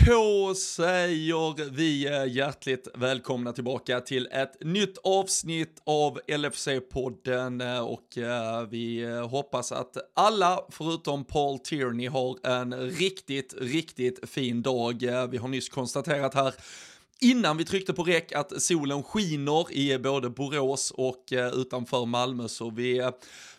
Då säger vi eh, hjärtligt välkomna tillbaka till ett nytt avsnitt av LFC-podden eh, och eh, vi hoppas att alla förutom Paul Tierney har en riktigt, riktigt fin dag. Vi har nyss konstaterat här innan vi tryckte på räck att solen skiner i både Borås och eh, utanför Malmö så vi eh,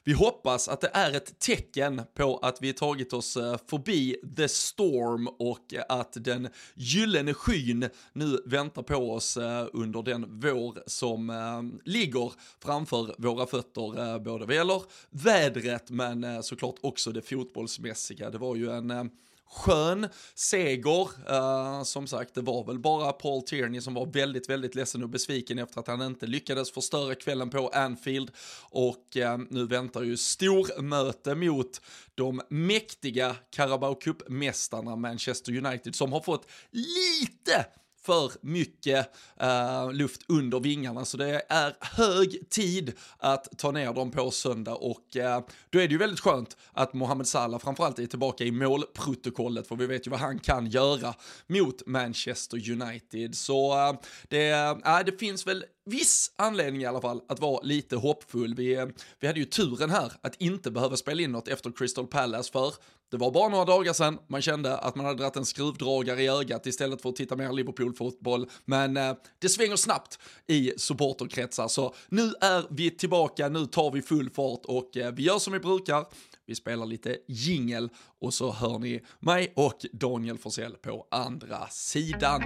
vi hoppas att det är ett tecken på att vi tagit oss eh, förbi the storm och att den gyllene skyn nu väntar på oss under den vår som ligger framför våra fötter, både vad gäller vädret men såklart också det fotbollsmässiga. Det var ju en skön seger. Uh, som sagt, det var väl bara Paul Tierney som var väldigt, väldigt ledsen och besviken efter att han inte lyckades förstöra kvällen på Anfield. Och uh, nu väntar ju stor möte mot de mäktiga Carabao Cup-mästarna Manchester United som har fått lite för mycket eh, luft under vingarna. Så det är hög tid att ta ner dem på söndag och eh, då är det ju väldigt skönt att Mohamed Salah framförallt är tillbaka i målprotokollet för vi vet ju vad han kan göra mot Manchester United. Så eh, det, eh, det finns väl viss anledning i alla fall att vara lite hoppfull. Vi, eh, vi hade ju turen här att inte behöva spela in något efter Crystal Palace för det var bara några dagar sedan man kände att man hade dragit en skruvdragare i ögat istället för att titta mer Liverpool-fotboll. Men eh, det svänger snabbt i supporterkretsar, så nu är vi tillbaka, nu tar vi full fart och eh, vi gör som vi brukar. Vi spelar lite jingel och så hör ni mig och Daniel Forsell på andra sidan.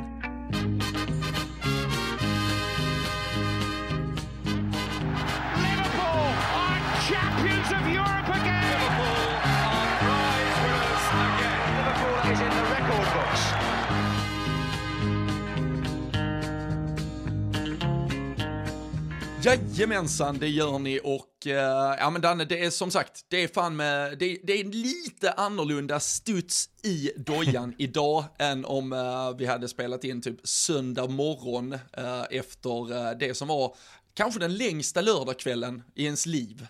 Jajamensan, det gör ni och uh, ja men Danne, det är som sagt, det är fan med, det, det är lite annorlunda studs i dojan idag än om uh, vi hade spelat in typ söndag morgon uh, efter det som var kanske den längsta lördagskvällen i ens liv.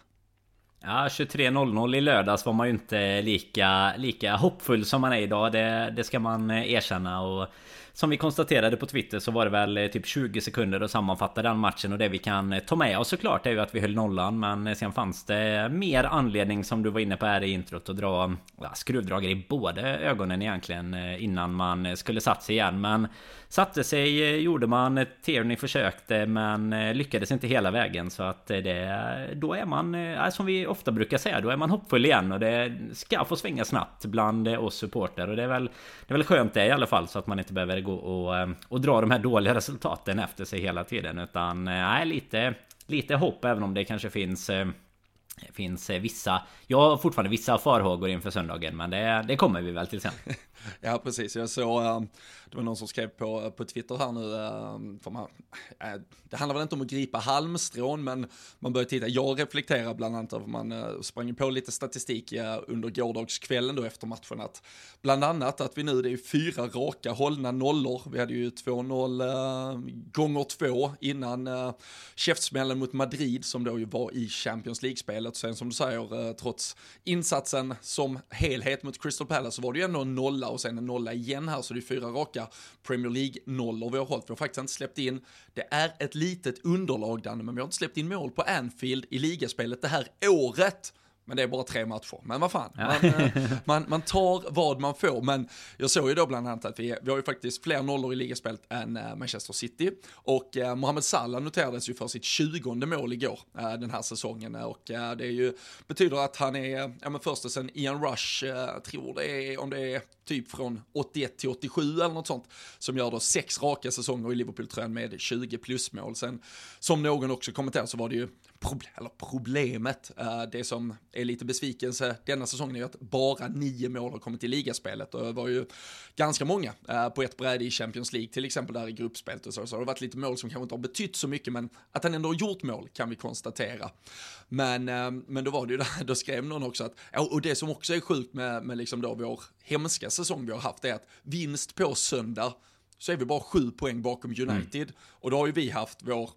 Ja, 23.00 i lördags var man ju inte lika, lika hoppfull som man är idag. Det, det ska man erkänna. Och som vi konstaterade på Twitter så var det väl eh, typ 20 sekunder att sammanfatta den matchen. Och det vi kan eh, ta med oss såklart är ju att vi höll nollan. Men eh, sen fanns det mer anledning som du var inne på här i introt att dra ja, skruvdragare i båda ögonen egentligen innan man skulle satt sig igen. Men Satte sig gjorde man. Tierney försökte men lyckades inte hela vägen. Så att det Då är man som vi ofta brukar säga Då är man hoppfull igen. Och det ska få svänga snabbt bland oss supporter. Och det är väl Det är väl skönt det i alla fall så att man inte behöver gå och, ehm, och dra de här dåliga resultaten efter sig hela tiden. Utan eh, nej, lite, lite hopp även om det kanske finns eh, finns eh, vissa... Jag har fortfarande vissa farhågor inför söndagen men det, det kommer vi väl till sen. ja precis, jag såg ehm, det var någon som skrev på, eh, på Twitter här nu, ehm, för man, eh, det handlar väl inte om att gripa halmstrån, men man börjar titta. Jag reflekterar bland annat över, man eh, sprang på lite statistik under gårdagskvällen då efter matchen, att bland annat att vi nu, det är fyra raka hållna nollor. Vi hade ju 2-0 ehm, gånger två innan käftsmällen mot Madrid som då ju var i Champions League-spelet. Sen som du säger, trots insatsen som helhet mot Crystal Palace så var det ju ändå en nolla och sen en nolla igen här, så det är fyra raka Premier League-nollor vi har hållit. Vi har faktiskt inte släppt in, det är ett litet underlag Danne, men vi har inte släppt in mål på Anfield i ligaspelet det här året. Men det är bara tre matcher. Men vad fan, man, eh, man, man, tar vad man får. Men jag såg ju då bland annat att vi, vi har ju faktiskt fler nollor i ligaspelet än uh, Manchester City. Och uh, Mohamed Salah noterades ju för sitt tjugonde mål igår uh, den här säsongen. Och det är ju, betyder att han är, ja men först sen Ian Rush, uh, tror det är, om det är typ från 81 till 87 eller något sånt, som gör då sex raka säsonger i Liverpool-tröjan med 20 plusmål. Sen, som någon också kommenterade så var det ju problem, eller problemet, uh, det som är lite besvikelse denna säsongen är ju att bara nio mål har kommit i ligaspelet och det var ju ganska många uh, på ett bräde i Champions League, till exempel där i gruppspelet och så, så har det varit lite mål som kanske inte har betytt så mycket, men att han ändå har gjort mål kan vi konstatera. Men, uh, men då var det ju där, då skrev någon också att, och det som också är sjukt med, med liksom då vår hemska säsong vi har haft är att vinst på söndag så är vi bara sju poäng bakom United. Mm. Och då har ju vi haft vår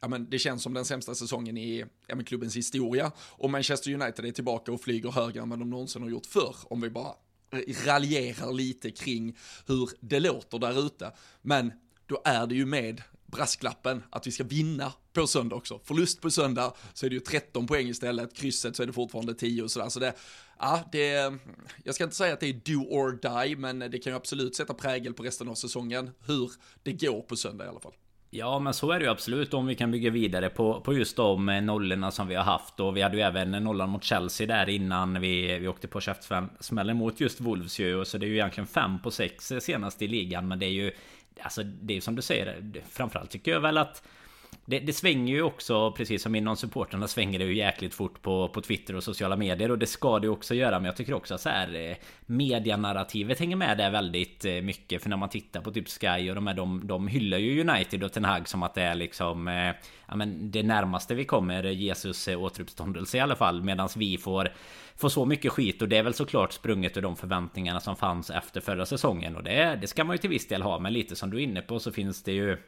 ja, men det känns som den sämsta säsongen i ja, men klubbens historia. Och Manchester United är tillbaka och flyger högre än vad de någonsin har gjort förr. Om vi bara raljerar lite kring hur det låter där ute. Men då är det ju med brasklappen att vi ska vinna på söndag också. Förlust på söndag så är det ju 13 poäng istället, krysset så är det fortfarande 10 och sådär. Så det, ja, det, jag ska inte säga att det är do or die, men det kan ju absolut sätta prägel på resten av säsongen, hur det går på söndag i alla fall. Ja men så är det ju absolut om vi kan bygga vidare på, på just de eh, nollorna som vi har haft och vi hade ju även nollan mot Chelsea där innan vi, vi åkte på käftsmällen mot just Wolves ju så det är ju egentligen fem på sex eh, senast i ligan men det är ju Alltså det är som du säger Framförallt tycker jag väl att det, det, svänger ju också, precis som inom supporterna svänger det ju jäkligt fort på, på Twitter och sociala medier. Och det ska det också göra men jag tycker också att så här eh, Medianarrativet hänger med där väldigt eh, mycket. För när man tittar på typ Sky och de här de, de hyllar ju United och Ten Hag som att det är liksom eh, Ja men det närmaste vi kommer Jesus eh, återuppståndelse i alla fall. Medan vi får Får så mycket skit. Och det är väl såklart sprunget ur de förväntningarna som fanns efter förra säsongen. Och det, det ska man ju till viss del ha. Men lite som du är inne på så finns det ju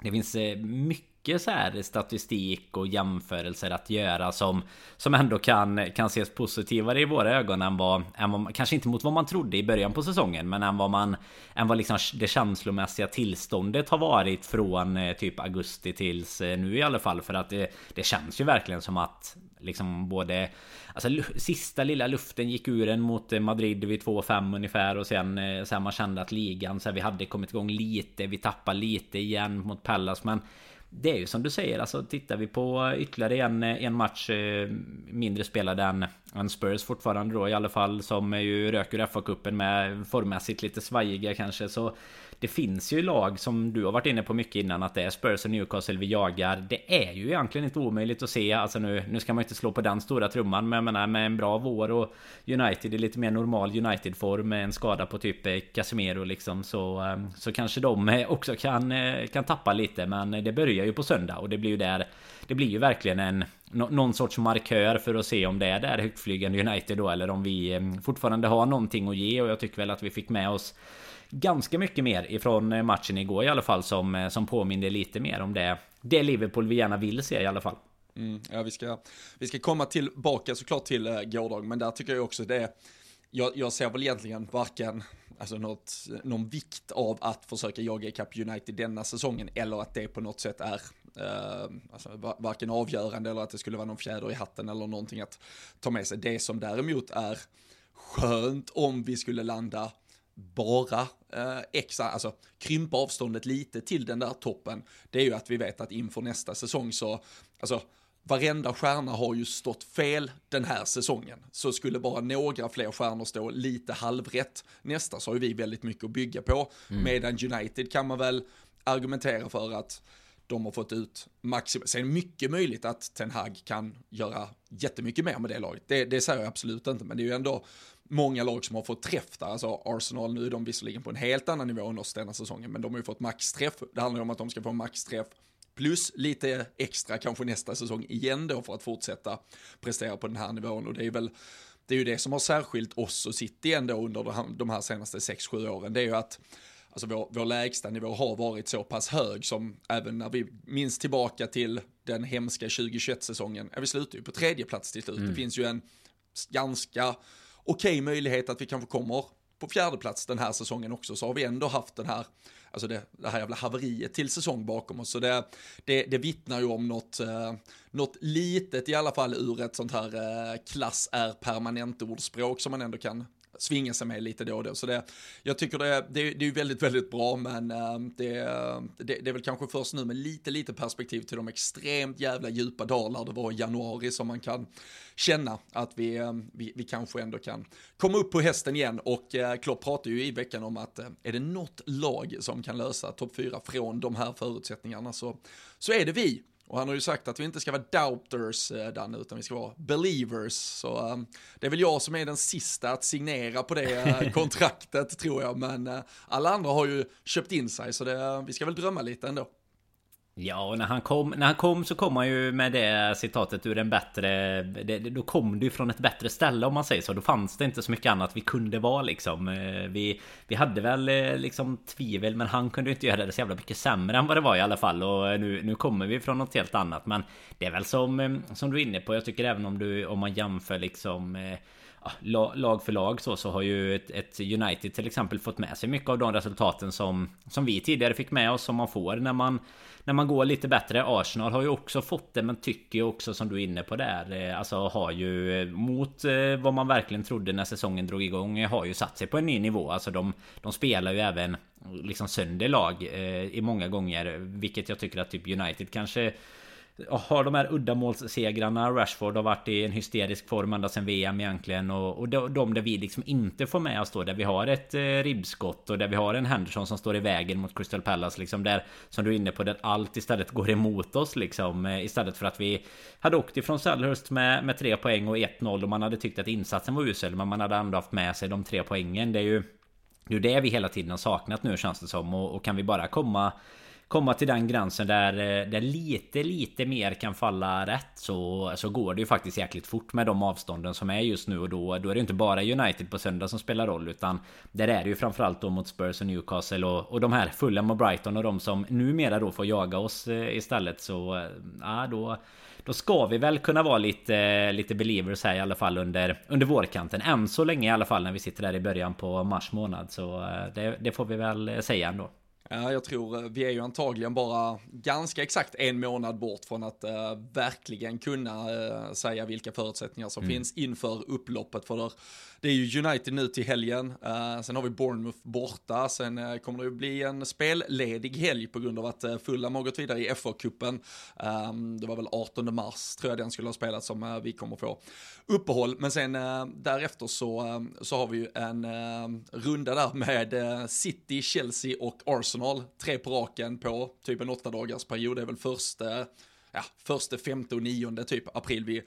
det finns eh, mycket mycket så här statistik och jämförelser att göra som Som ändå kan, kan ses positivare i våra ögon än vad, än vad Kanske inte mot vad man trodde i början på säsongen Men än vad man Än vad liksom det känslomässiga tillståndet har varit från eh, typ augusti tills eh, nu i alla fall. För att det, det känns ju verkligen som att Liksom både Alltså sista lilla luften gick ur en mot Madrid vid 2-5 ungefär och sen eh, Sen man kände att ligan så här, vi hade kommit igång lite Vi tappade lite igen mot Pallas men det är ju som du säger, alltså tittar vi på ytterligare en, en match eh, mindre spelad än, än Spurs fortfarande då i alla fall som är ju röker FA-cupen med formmässigt lite svajiga kanske så det finns ju lag som du har varit inne på mycket innan att det är Spurs och Newcastle vi jagar. Det är ju egentligen inte omöjligt att se. Alltså nu, nu ska man inte slå på den stora trumman men jag menar med en bra vår och United i lite mer normal United-form med en skada på typ Casemiro liksom så, eh, så kanske de också kan, eh, kan tappa lite men det börjar ju på söndag och det blir ju där Det blir ju verkligen en någon sorts markör för att se om det är där högtflygande United då eller om vi eh, fortfarande har någonting att ge och jag tycker väl att vi fick med oss ganska mycket mer ifrån eh, matchen igår i alla fall som, eh, som påminner lite mer om det, det Liverpool vi gärna vill se i alla fall. Mm, ja, vi ska, vi ska komma tillbaka såklart till gårdagen men där tycker jag också det jag, jag ser väl egentligen varken alltså något, någon vikt av att försöka jaga ikapp United denna säsongen eller att det på något sätt är alltså, varken avgörande eller att det skulle vara någon fjäder i hatten eller någonting att ta med sig. Det som däremot är skönt om vi skulle landa bara eh, exa, alltså krympa avståndet lite till den där toppen, det är ju att vi vet att inför nästa säsong så, alltså varenda stjärna har ju stått fel den här säsongen. Så skulle bara några fler stjärnor stå lite halvrätt nästa så har ju vi väldigt mycket att bygga på. Mm. Medan United kan man väl argumentera för att de har fått ut maximum. Sen är det mycket möjligt att Ten Hag kan göra jättemycket mer med det laget. Det, det säger jag absolut inte, men det är ju ändå många lag som har fått träff där. Alltså Arsenal, nu är de visserligen på en helt annan nivå än oss denna säsongen, men de har ju fått maxträff. Det handlar ju om att de ska få maxträff plus lite extra kanske nästa säsong igen då för att fortsätta prestera på den här nivån och det är väl det är ju det som har särskilt oss och City ändå under de här senaste 6-7 åren. Det är ju att alltså vår, vår lägsta nivå har varit så pass hög som även när vi minns tillbaka till den hemska 2021-säsongen, vi slutar ju på tredje plats till slut. Mm. Det finns ju en ganska okej okay möjlighet att vi kanske kommer på fjärde plats den här säsongen också, så har vi ändå haft den här, alltså det, det här jävla haveriet till säsong bakom oss. Så det, det, det vittnar ju om något, eh, något litet i alla fall ur ett sånt här eh, klass är permanent ordspråk som man ändå kan svinga sig med lite då och då. Så det, jag tycker det, det, det är väldigt, väldigt bra, men ehm, det, ehm, det, det, är väl kanske först nu med lite, lite perspektiv till de extremt jävla djupa dalar det var i januari som man kan känna att vi, ehm, vi, vi kanske ändå kan komma upp på hästen igen. Och eh, Klopp pratade ju i veckan om att eh, är det något lag som kan lösa topp 4 från de här förutsättningarna så, så är det vi. Och han har ju sagt att vi inte ska vara doubters, eh, Danne, utan vi ska vara believers. Så um, det är väl jag som är den sista att signera på det uh, kontraktet, tror jag. Men uh, alla andra har ju köpt in sig, så det, vi ska väl drömma lite ändå. Ja, och när han kom, när han kom så kom han ju med det citatet ur en bättre... Det, då kom det ju från ett bättre ställe om man säger så. Då fanns det inte så mycket annat vi kunde vara liksom. Eh, vi, vi hade väl eh, liksom tvivel, men han kunde ju inte göra det så jävla mycket sämre än vad det var i alla fall. Och eh, nu, nu kommer vi från något helt annat. Men det är väl som, som du är inne på. Jag tycker även om du, om man jämför liksom ah, lag för lag så, så har ju ett, ett, United till exempel fått med sig mycket av de resultaten som, som vi tidigare fick med oss som man får när man när man går lite bättre. Arsenal har ju också fått det men tycker ju också som du är inne på där. Eh, alltså har ju eh, mot eh, vad man verkligen trodde när säsongen drog igång. Har ju satt sig på en ny nivå. Alltså de, de spelar ju även liksom sönder lag i många gånger. Vilket jag tycker att typ United kanske har de här uddamålssegrarna. Rashford har varit i en hysterisk form ända sedan VM egentligen. Och, och de, där vi liksom inte får med oss då. Där vi har ett eh, ribbskott och där vi har en Henderson som står i vägen mot Crystal Palace. Liksom där, som du är inne på, där allt istället går emot oss liksom. Eh, istället för att vi hade åkt ifrån Sellhurst med, med tre poäng och 1-0. Och man hade tyckt att insatsen var usel. Men man hade ändå haft med sig de tre poängen. Det är ju... Det är det vi hela tiden har saknat nu känns det som. Och, och kan vi bara komma komma till den gränsen där, eh, där lite, lite mer kan falla rätt så, så går det ju faktiskt jäkligt fort med de avstånden som är just nu och då, då är det inte bara United på söndag som spelar roll utan där är det ju framförallt då mot Spurs och Newcastle och, och de här Fulham och Brighton och de som numera då får jaga oss eh, istället så eh, ja då då ska vi väl kunna vara lite, lite believers här i alla fall under, under vårkanten. Än så länge i alla fall när vi sitter där i början på mars månad. Så det, det får vi väl säga ändå. Ja, jag tror eh, vi är ju antagligen bara ganska exakt en månad bort från att uh, verkligen kunna uh, säga vilka förutsättningar som mm. finns inför upploppet. För där, det är ju United nu till helgen, uh, sen har vi Bournemouth borta, sen uh, kommer det ju bli en spelledig helg på grund av att uh, Fulham har gått vidare i FA-cupen. Um, ehm, det var väl 18 mars tror jag den skulle ha spelat som uh, vi kommer få uppehåll. Men sen därefter så, så har vi ju en runda där med City, Chelsea och Arsenal. Tre på raken på typ en åtta dagars period. Det är väl första, ja, första, femte och nionde typ april vi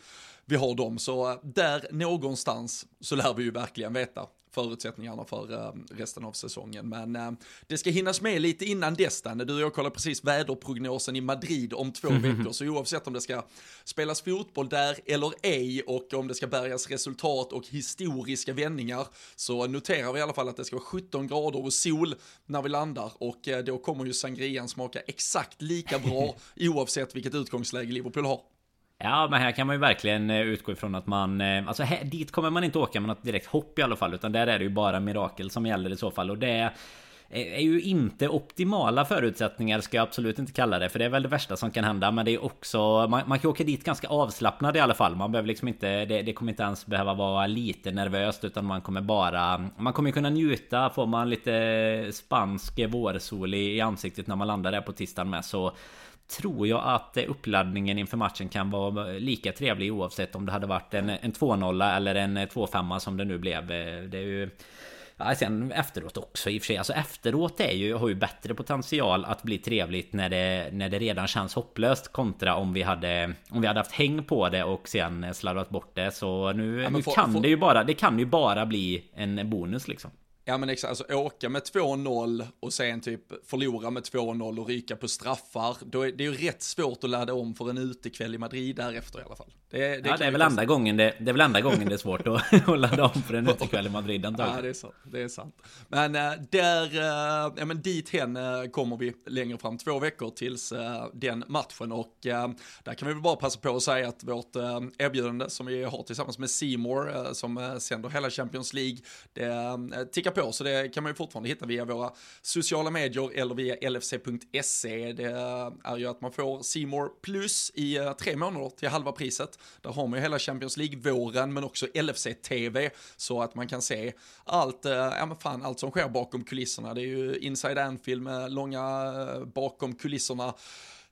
vi har dem. Så där någonstans så lär vi ju verkligen veta förutsättningarna för uh, resten av säsongen. Men uh, det ska hinnas med lite innan dess, Danne. Du och jag kollar precis väderprognosen i Madrid om två -hmm. veckor, så oavsett om det ska spelas fotboll där eller ej och om det ska bärgas resultat och historiska vändningar så noterar vi i alla fall att det ska vara 17 grader och sol när vi landar och då kommer ju sangrian smaka exakt lika bra oavsett vilket utgångsläge Liverpool har. Ja men här kan man ju verkligen eh, utgå ifrån att man eh, Alltså här, dit kommer man inte åka med något direkt hopp i alla fall Utan där är det ju bara mirakel som gäller i så fall. Och det är ju inte optimala förutsättningar ska jag absolut inte kalla det För det är väl det värsta som kan hända. Men det är också Man, man kan åka dit ganska avslappnad i alla fall. Man behöver liksom inte det, det, kommer inte ens behöva vara lite nervöst Utan man kommer bara Man kommer kunna njuta. Får man lite spansk vårsol i, i ansiktet när man landar där på tisdagen med så tror jag att uppladdningen inför matchen kan vara lika trevlig oavsett om det hade varit en, en 2-0 eller en 2-5 som det nu blev. Det är ju... Ja, sen efteråt också i och för sig. Alltså efteråt är ju, har ju bättre potential att bli trevligt när det, när det redan känns hopplöst kontra om vi hade om vi hade haft häng på det och sen slarvat bort det. Så nu, ja, nu för, kan för... det ju bara, det kan ju bara bli en bonus liksom. Ja men exakt, alltså åka med 2-0 och sen typ förlora med 2-0 och ryka på straffar. Då är det ju rätt svårt att ladda om för en utekväll i Madrid därefter i alla fall. Det, det, ja, det är väl enda gången det, det är väl enda gången det är svårt att, att ladda om för en utekväll i Madrid antagligen. Ja det är sant, det är sant. Men äh, där, äh, ja men dit hen äh, kommer vi längre fram, två veckor tills den matchen och där kan vi väl bara passa på att säga att vårt erbjudande som vi har tillsammans med Seymour som sänder hela Champions League, det tickar på, så det kan man ju fortfarande hitta via våra sociala medier eller via lfc.se. Det eh, är ju att man får Simor plus i eh, tre månader till halva priset. Där har man ju hela Champions League-våren men också LFC-TV så att man kan se allt, eh, ja men fan, allt som sker bakom kulisserna. Det är ju Inside Anfield med långa bakom kulisserna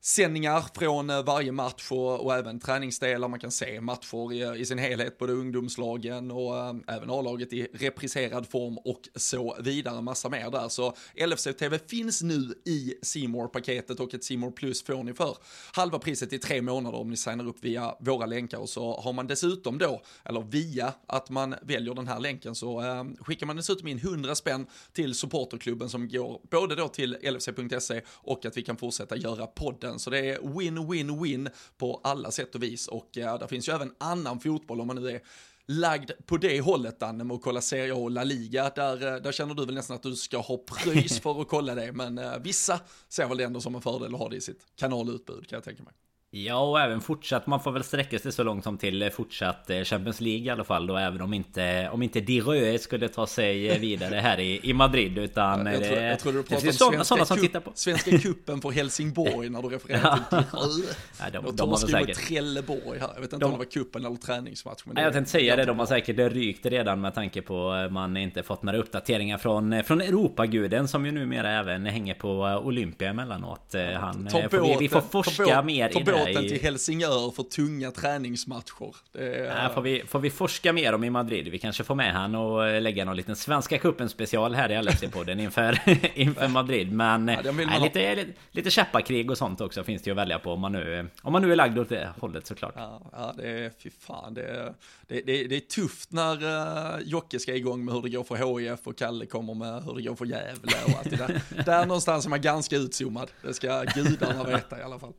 sändningar från eh, varje match och, och även träningsdelar. Man kan se matcher i, eh, i sin helhet, både ungdomslagen och äh, även A-laget i repriserad form och så vidare. Massa mer där. Så LFC TV finns nu i simor paketet och ett Simor Plus får ni för halva priset i tre månader om ni signar upp via våra länkar. Och så har man dessutom då, eller via att man väljer den här länken, så äh, skickar man dessutom in 100 spänn till supporterklubben som går både då till lfc.se och att vi kan fortsätta göra podden den. Så det är win-win-win på alla sätt och vis. Och ja, där finns ju även annan fotboll om man nu är lagd på det hållet Danne med att kolla Serie A och La Liga. Där, eh, där känner du väl nästan att du ska ha pröjs för att kolla det. Men uh, vissa ser väl det ändå som en fördel att ha det i sitt kanalutbud kan jag tänka mig. Ja, och även fortsatt. Man får väl sträcka sig så långt som till fortsatt eh, Champions League i alla fall då. Även om inte, om inte Di Röe skulle ta sig vidare här i, i Madrid. Utan jag, tror, jag tror du pratar om såna, såna som tittar på. Svenska kuppen för Helsingborg när du refererar till Di Röe. Ja, de, de, de har säkert... Trelleborg här. Jag vet inte de... om det var kuppen eller träningsmatch. Men Nej, jag tänkte säga det. De har säkert rykt redan med tanke på eh, man inte fått några uppdateringar från, eh, från Europaguden som ju numera även hänger på Olympia emellanåt. Han, får vi, vi får forska mer i det båten till Helsingör för tunga träningsmatcher. Är... får, vi, får vi forska mer om i Madrid? Vi kanske får med han och lägga någon liten Svenska cupen special här i LFC-podden inför, inför Madrid. Men ja, nej, lite, lite, lite käppakrig och sånt också finns det ju att välja på om man nu, om man nu är lagd åt det hållet såklart. Ja, ja det är, fy fan, det är, det, det, det är tufft när uh, Jocke ska igång med hur det går för HIF och Kalle kommer med hur det går för Gävle och allt det där. där någonstans är man ganska utzoomad. Det ska gudarna veta i alla fall.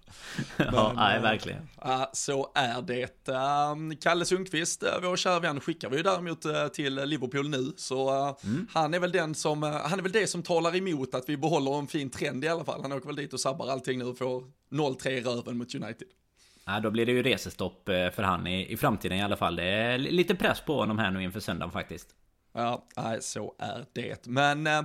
Men, ja, nej, verkligen. Uh, så är det. Uh, Kalle Sundqvist, uh, vår kära vän, skickar vi ju däremot uh, till Liverpool nu. Så uh, mm. han är väl den som, han är väl det som talar emot att vi behåller en fin trend i alla fall. Han åker väl dit och sabbar allting nu och får 0-3 i röven mot United. Ja, då blir det ju resestopp för han i, i framtiden i alla fall. Det är lite press på honom här nu inför söndagen faktiskt. Ja, nej, så är det. Men eh,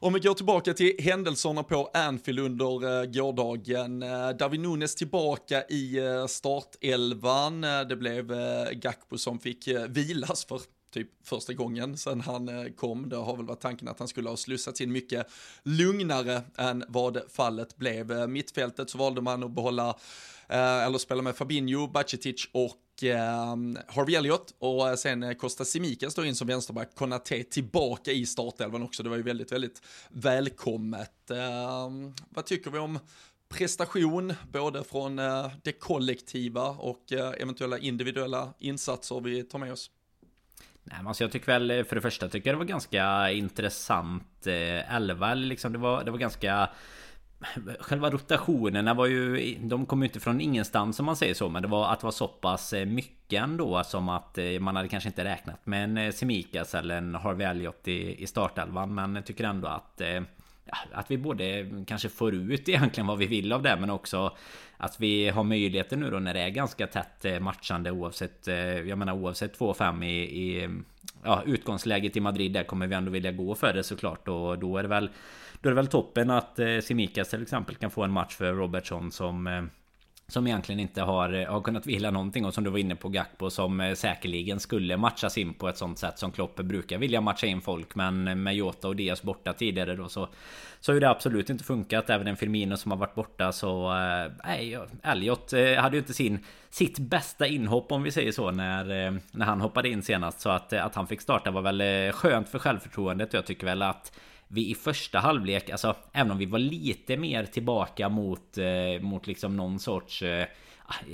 om vi går tillbaka till händelserna på Anfield under eh, gårdagen. Eh, David Nunes tillbaka i eh, startelvan. Eh, det blev eh, Gakpo som fick eh, vilas för typ första gången sen han eh, kom. Det har väl varit tanken att han skulle ha slussats in mycket lugnare än vad fallet blev. Eh, mittfältet så valde man att behålla, Eh, eller spelar med Fabinho, Bacetic och eh, Harvey Elliott och eh, sen Costa Simikas då in som vänsterback, Konate tillbaka i startelvan också. Det var ju väldigt, väldigt välkommet. Vad tycker vi om prestation, både från det kollektiva och eventuella individuella insatser vi tar med oss? Nej, men alltså jag tycker väl för det första tycker jag det var ganska intressant eh, elva. Liksom det, var, det var ganska Själva rotationerna var ju De kom ju inte från ingenstans om man säger så Men det var att det var så pass eh, mycket ändå Som att eh, man hade kanske inte räknat med en eh, Semikas eller en Harvey Elliot i, i startelvan. Men jag tycker ändå att att vi både kanske får ut egentligen vad vi vill av det men också att vi har möjligheter nu då när det är ganska tätt matchande oavsett Jag menar oavsett 2-5 i, i ja, utgångsläget i Madrid där kommer vi ändå vilja gå för det såklart. Och då är det väl då är det väl toppen att eh, Simikas till exempel kan få en match för Robertson som eh, som egentligen inte har, eh, har kunnat vila någonting. Och som du var inne på Gakpo som eh, säkerligen skulle matchas in på ett sånt sätt som Klopp brukar vilja matcha in folk. Men med Jota och Diaz borta tidigare då så Så har ju det absolut inte funkat. Även en Firmino som har varit borta så eh, Nej Elliot eh, hade ju inte sin Sitt bästa inhopp om vi säger så när När han hoppade in senast. Så att, att han fick starta var väl skönt för självförtroendet. Och jag tycker väl att vi i första halvlek, alltså även om vi var lite mer tillbaka mot, eh, mot liksom någon sorts eh,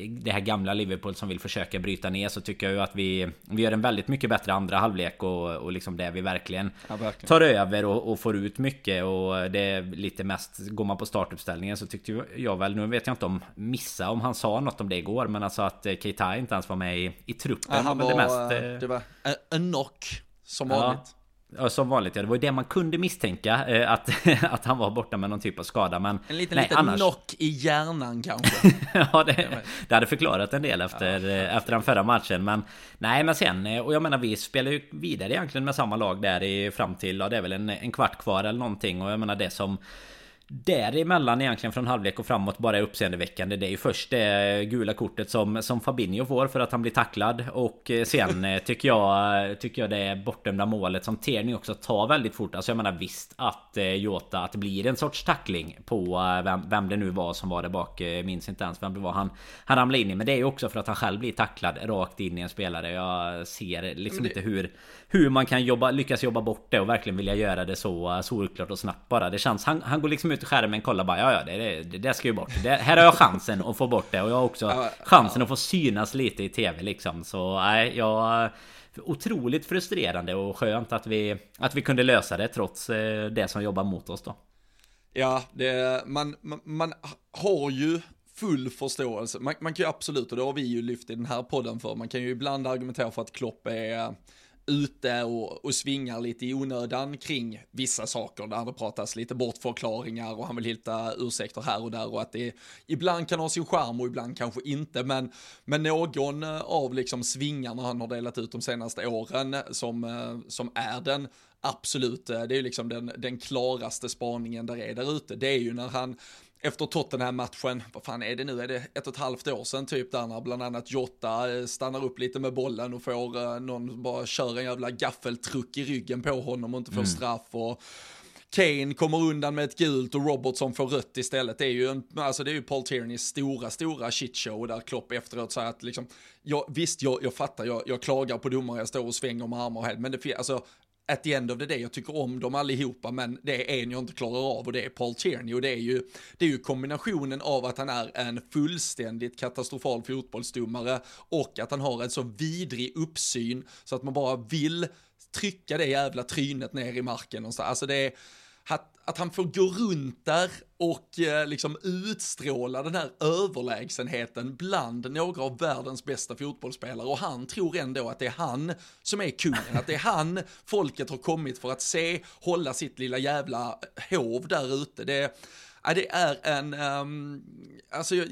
det här gamla Liverpool som vill försöka bryta ner så tycker jag ju att vi Vi gör en väldigt mycket bättre andra halvlek och, och liksom det vi verkligen, ja, verkligen. Tar över och, och, får ut mycket och det är lite mest Går man på startuppställningen så tyckte jag väl Nu vet jag inte om Missa om han sa något om det igår Men alltså att eh, Keita inte ens var med i, i truppen ja, han var, det mest Det var en knock Som vanligt ja. Ja, som vanligt ja. Det var ju det man kunde misstänka eh, att, att han var borta med någon typ av skada men En liten, nej, liten annars... knock i hjärnan kanske Ja det, det hade förklarat en del efter, ja, eh, efter den förra matchen men Nej men sen eh, och jag menar vi spelar ju vidare egentligen med samma lag där i fram till Ja det är väl en, en kvart kvar eller någonting och jag menar det som Däremellan egentligen från halvlek och framåt bara är uppseendeväckande. Det är ju först det gula kortet som, som Fabinho får för att han blir tacklad. Och eh, sen eh, tycker jag, tycker jag det är bortdömda målet som Tierney också tar väldigt fort. Alltså jag menar visst att eh, Jota, att det blir en sorts tackling på vem, vem det nu var som var där bak. Minns inte ens vem det var han, han ramlade in i. Men det är ju också för att han själv blir tacklad rakt in i en spelare. Jag ser liksom det... inte hur, hur man kan jobba, lyckas jobba bort det och verkligen vilja göra det så solklart och snabbt bara. Det känns, han, han går liksom ut i skärmen, kollar bara ja ja det, det, det ska ju bort. Det, här har jag chansen att få bort det och jag har också chansen att få synas lite i tv liksom. Så nej, jag... Otroligt frustrerande och skönt att vi, att vi kunde lösa det trots eh, det som jobbar mot oss då. Ja, det, man, man, man har ju full förståelse. Man, man, kan ju absolut, och det har vi ju lyft i den här podden för, man kan ju ibland argumentera för att Klopp är ute och, och svingar lite i onödan kring vissa saker där det pratas lite bortförklaringar och han vill hitta ursäkter här och där och att det ibland kan ha sin charm och ibland kanske inte. Men, men någon eh, av liksom svingarna han har delat ut de senaste åren som, eh, som är den absolut, eh, det är ju liksom den, den klaraste spaningen där är där ute, det är ju när han efter Tottenham-matchen, vad fan är det nu, är det ett och ett halvt år sedan typ där när bland annat Jota eh, stannar upp lite med bollen och får uh, någon bara kör en jävla gaffeltruck i ryggen på honom och inte får mm. straff och Kane kommer undan med ett gult och Robertson får rött istället. Det är ju, en, alltså det är ju Paul Tierney's stora, stora shitshow där Klopp efteråt säger att liksom, ja, visst, jag, jag fattar, jag, jag klagar på domare, jag står och svänger med armar och helg, men det, alltså, at the end of the day, jag tycker om dem allihopa, men det är en jag inte klarar av och det är Paul Tierney och det är ju, det är ju kombinationen av att han är en fullständigt katastrofal fotbollsdomare och att han har en så vidrig uppsyn så att man bara vill trycka det jävla trynet ner i marken och så. Alltså det är, att, han får gå runt där och eh, liksom utstråla den här överlägsenheten bland några av världens bästa fotbollsspelare och han tror ändå att det är han som är kungen, att det är han folket har kommit för att se, hålla sitt lilla jävla hov där ute. Det, ja, det är en, um, alltså jag,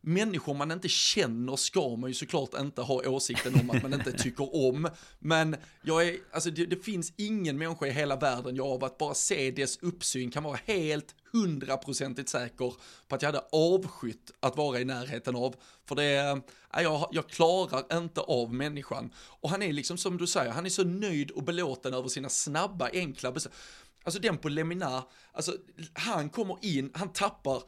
människor man inte känner ska man ju såklart inte ha åsikten om att man inte tycker om. Men jag är, alltså det, det finns ingen människa i hela världen jag av att bara se dess uppsyn kan vara helt hundraprocentigt säker på att jag hade avskytt att vara i närheten av. För det, är, jag, jag klarar inte av människan. Och han är liksom som du säger, han är så nöjd och belåten över sina snabba, enkla beslut. Alltså den på Lemina, alltså han kommer in, han tappar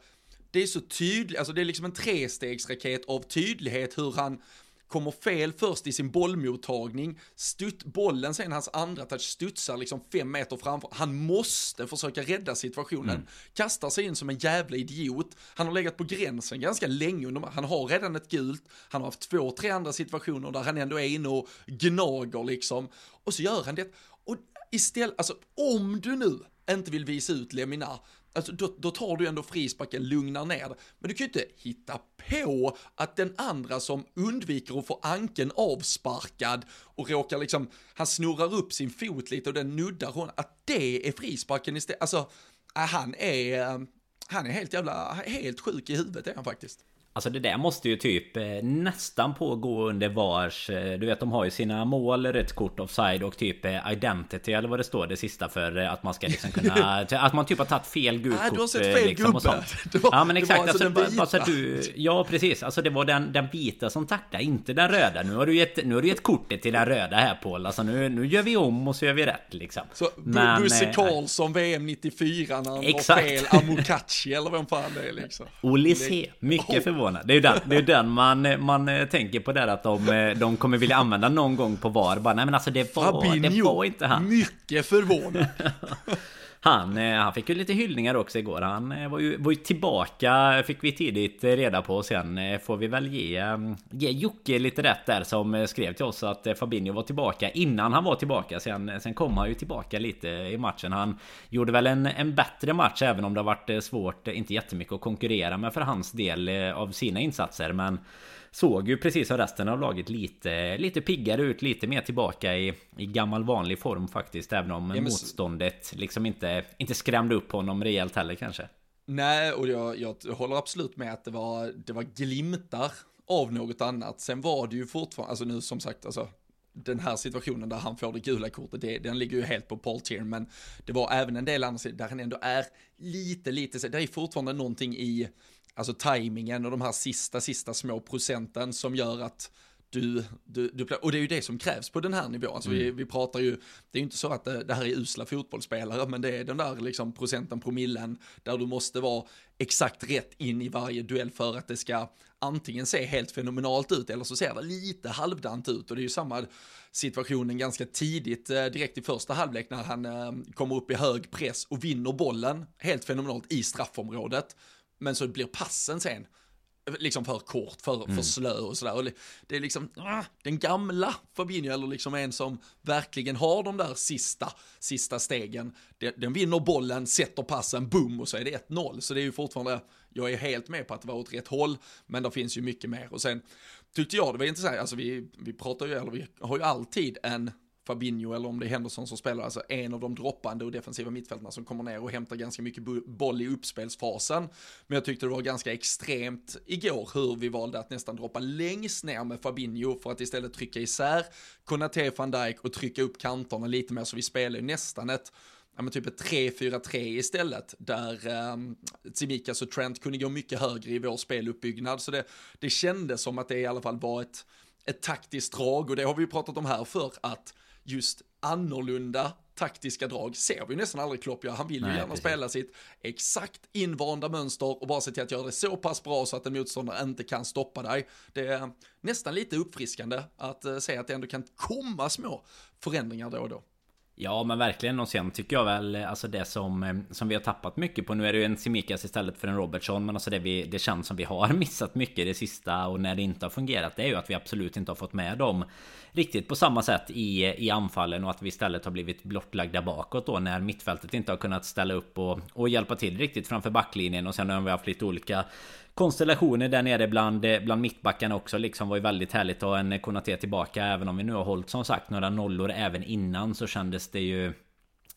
det är så tydligt, alltså det är liksom en trestegsraket av tydlighet hur han kommer fel först i sin bollmottagning, stutt, bollen sen hans andra touch studsar liksom fem meter framför, han måste försöka rädda situationen, mm. kastar sig in som en jävla idiot, han har legat på gränsen ganska länge, han har redan ett gult, han har haft två, tre andra situationer där han ändå är inne och gnager liksom, och så gör han det, och istället, alltså om du nu inte vill visa ut Leminar, Alltså då, då tar du ändå frisparken, lugnar ner det. Men du kan ju inte hitta på att den andra som undviker att få anken avsparkad och råkar liksom, han snurrar upp sin fot lite och den nuddar honom, att det är frisparken istället. Alltså, äh, han är, han är helt jävla, helt sjuk i huvudet är han faktiskt. Alltså det där måste ju typ eh, nästan pågå under vars... Eh, du vet de har ju sina mål, rött kort, offside och typ eh, identity eller vad det står det sista för att man ska liksom kunna... att man typ har tagit fel gult kort. du har sett fel liksom, gubbe. Ja men exakt. Alltså, alltså, alltså du, ja precis. Alltså det var den, den vita som tackade, inte den röda. Nu har du gett, nu har du gett kortet till den röda här Paul. Alltså nu, nu gör vi om och så gör vi rätt liksom. Så men, Bosse Karlsson VM 94 när han exakt. var fel Amokachi eller vem fan det är liksom. Olise, mycket förvånad förvånad. Det är ju den, det är den man, man eh, tänker på där att de, eh, de kommer vilja använda någon gång på VAR. Bara, nej men alltså det var, Fabinho, det var inte han. Mycket förvånad. Han, eh, han fick ju lite hyllningar också igår. Han eh, var ju, var ju tillbaka, fick vi tidigt eh, reda på. Sen får vi väl ge, ge Jocke lite rätt där som skrev till oss att Fabinho var tillbaka innan han var tillbaka. Sen, sen kom han ju tillbaka lite i matchen. Han gjorde väl en, en bättre match även om det har varit svårt, inte jättemycket att konkurrera med för hans del av sina insatser. Men såg ju precis som resten av laget lite, lite piggare ut, lite mer tillbaka i, i gammal vanlig form faktiskt. Även om ja, men... motståndet liksom inte, inte skrämde upp honom rejält heller kanske. Nej, och jag, jag håller absolut med att det var, det var glimtar av något annat. Sen var det ju fortfarande, alltså nu som sagt, alltså den här situationen där han får det gula kortet, det, den ligger ju helt på Paul Tier, men det var även en del andra där han ändå är lite, lite, det är fortfarande någonting i, alltså tajmingen och de här sista, sista små procenten som gör att du, du, du, och det är ju det som krävs på den här nivån. Alltså mm. vi, vi pratar ju, det är ju inte så att det, det, här är usla fotbollsspelare, men det är den där liksom procenten, promillen, där du måste vara exakt rätt in i varje duell för att det ska antingen se helt fenomenalt ut eller så ser det lite halvdant ut och det är ju samma situationen ganska tidigt, eh, direkt i första halvlek när han eh, kommer upp i hög press och vinner bollen helt fenomenalt i straffområdet men så blir passen sen liksom för kort, för, mm. för slö och sådär. Det är liksom ah, den gamla Fabinho, eller liksom en som verkligen har de där sista, sista stegen. Den, den vinner bollen, sätter passen, boom, och så är det 1-0. Så det är ju fortfarande, jag är helt med på att det var åt rätt håll, men det finns ju mycket mer. Och sen tyckte jag det var intressant, alltså vi, vi pratar ju, eller vi har ju alltid en Fabinho eller om det är Henderson som spelar, alltså en av de droppande och defensiva mittfältarna som kommer ner och hämtar ganska mycket boll i uppspelsfasen. Men jag tyckte det var ganska extremt igår hur vi valde att nästan droppa längst ner med Fabinho för att istället trycka isär Konate van Dijk och trycka upp kanterna lite mer så vi spelar ju nästan ett ja, men typ ett 3-4-3 istället, där eh, Tsimikas och Trent kunde gå mycket högre i vår speluppbyggnad. Så det, det kändes som att det i alla fall var ett, ett taktiskt drag och det har vi ju pratat om här för att just annorlunda taktiska drag ser vi nästan aldrig Klopp göra. Han vill ju Nej, gärna precis. spela sitt exakt invanda mönster och bara se till att göra det så pass bra så att en motståndare inte kan stoppa dig. Det är nästan lite uppfriskande att uh, se att det ändå kan komma små förändringar då och då. Ja men verkligen. Och sen tycker jag väl eh, alltså det som, eh, som vi har tappat mycket på. Nu är det ju en Simikas istället för en Robertson Men alltså det, vi, det känns som vi har missat mycket det sista Och när det inte har fungerat Det är ju att vi absolut inte har fått med dem Riktigt på samma sätt i, i anfallen Och att vi istället har blivit blottlagda bakåt då När mittfältet inte har kunnat ställa upp och, och hjälpa till riktigt framför backlinjen. Och sen har vi haft lite olika konstellationer där nere bland, eh, bland mittbackarna också liksom var ju väldigt härligt att ha en Konaté tillbaka. Även om vi nu har hållit som sagt några nollor även innan så kändes det ju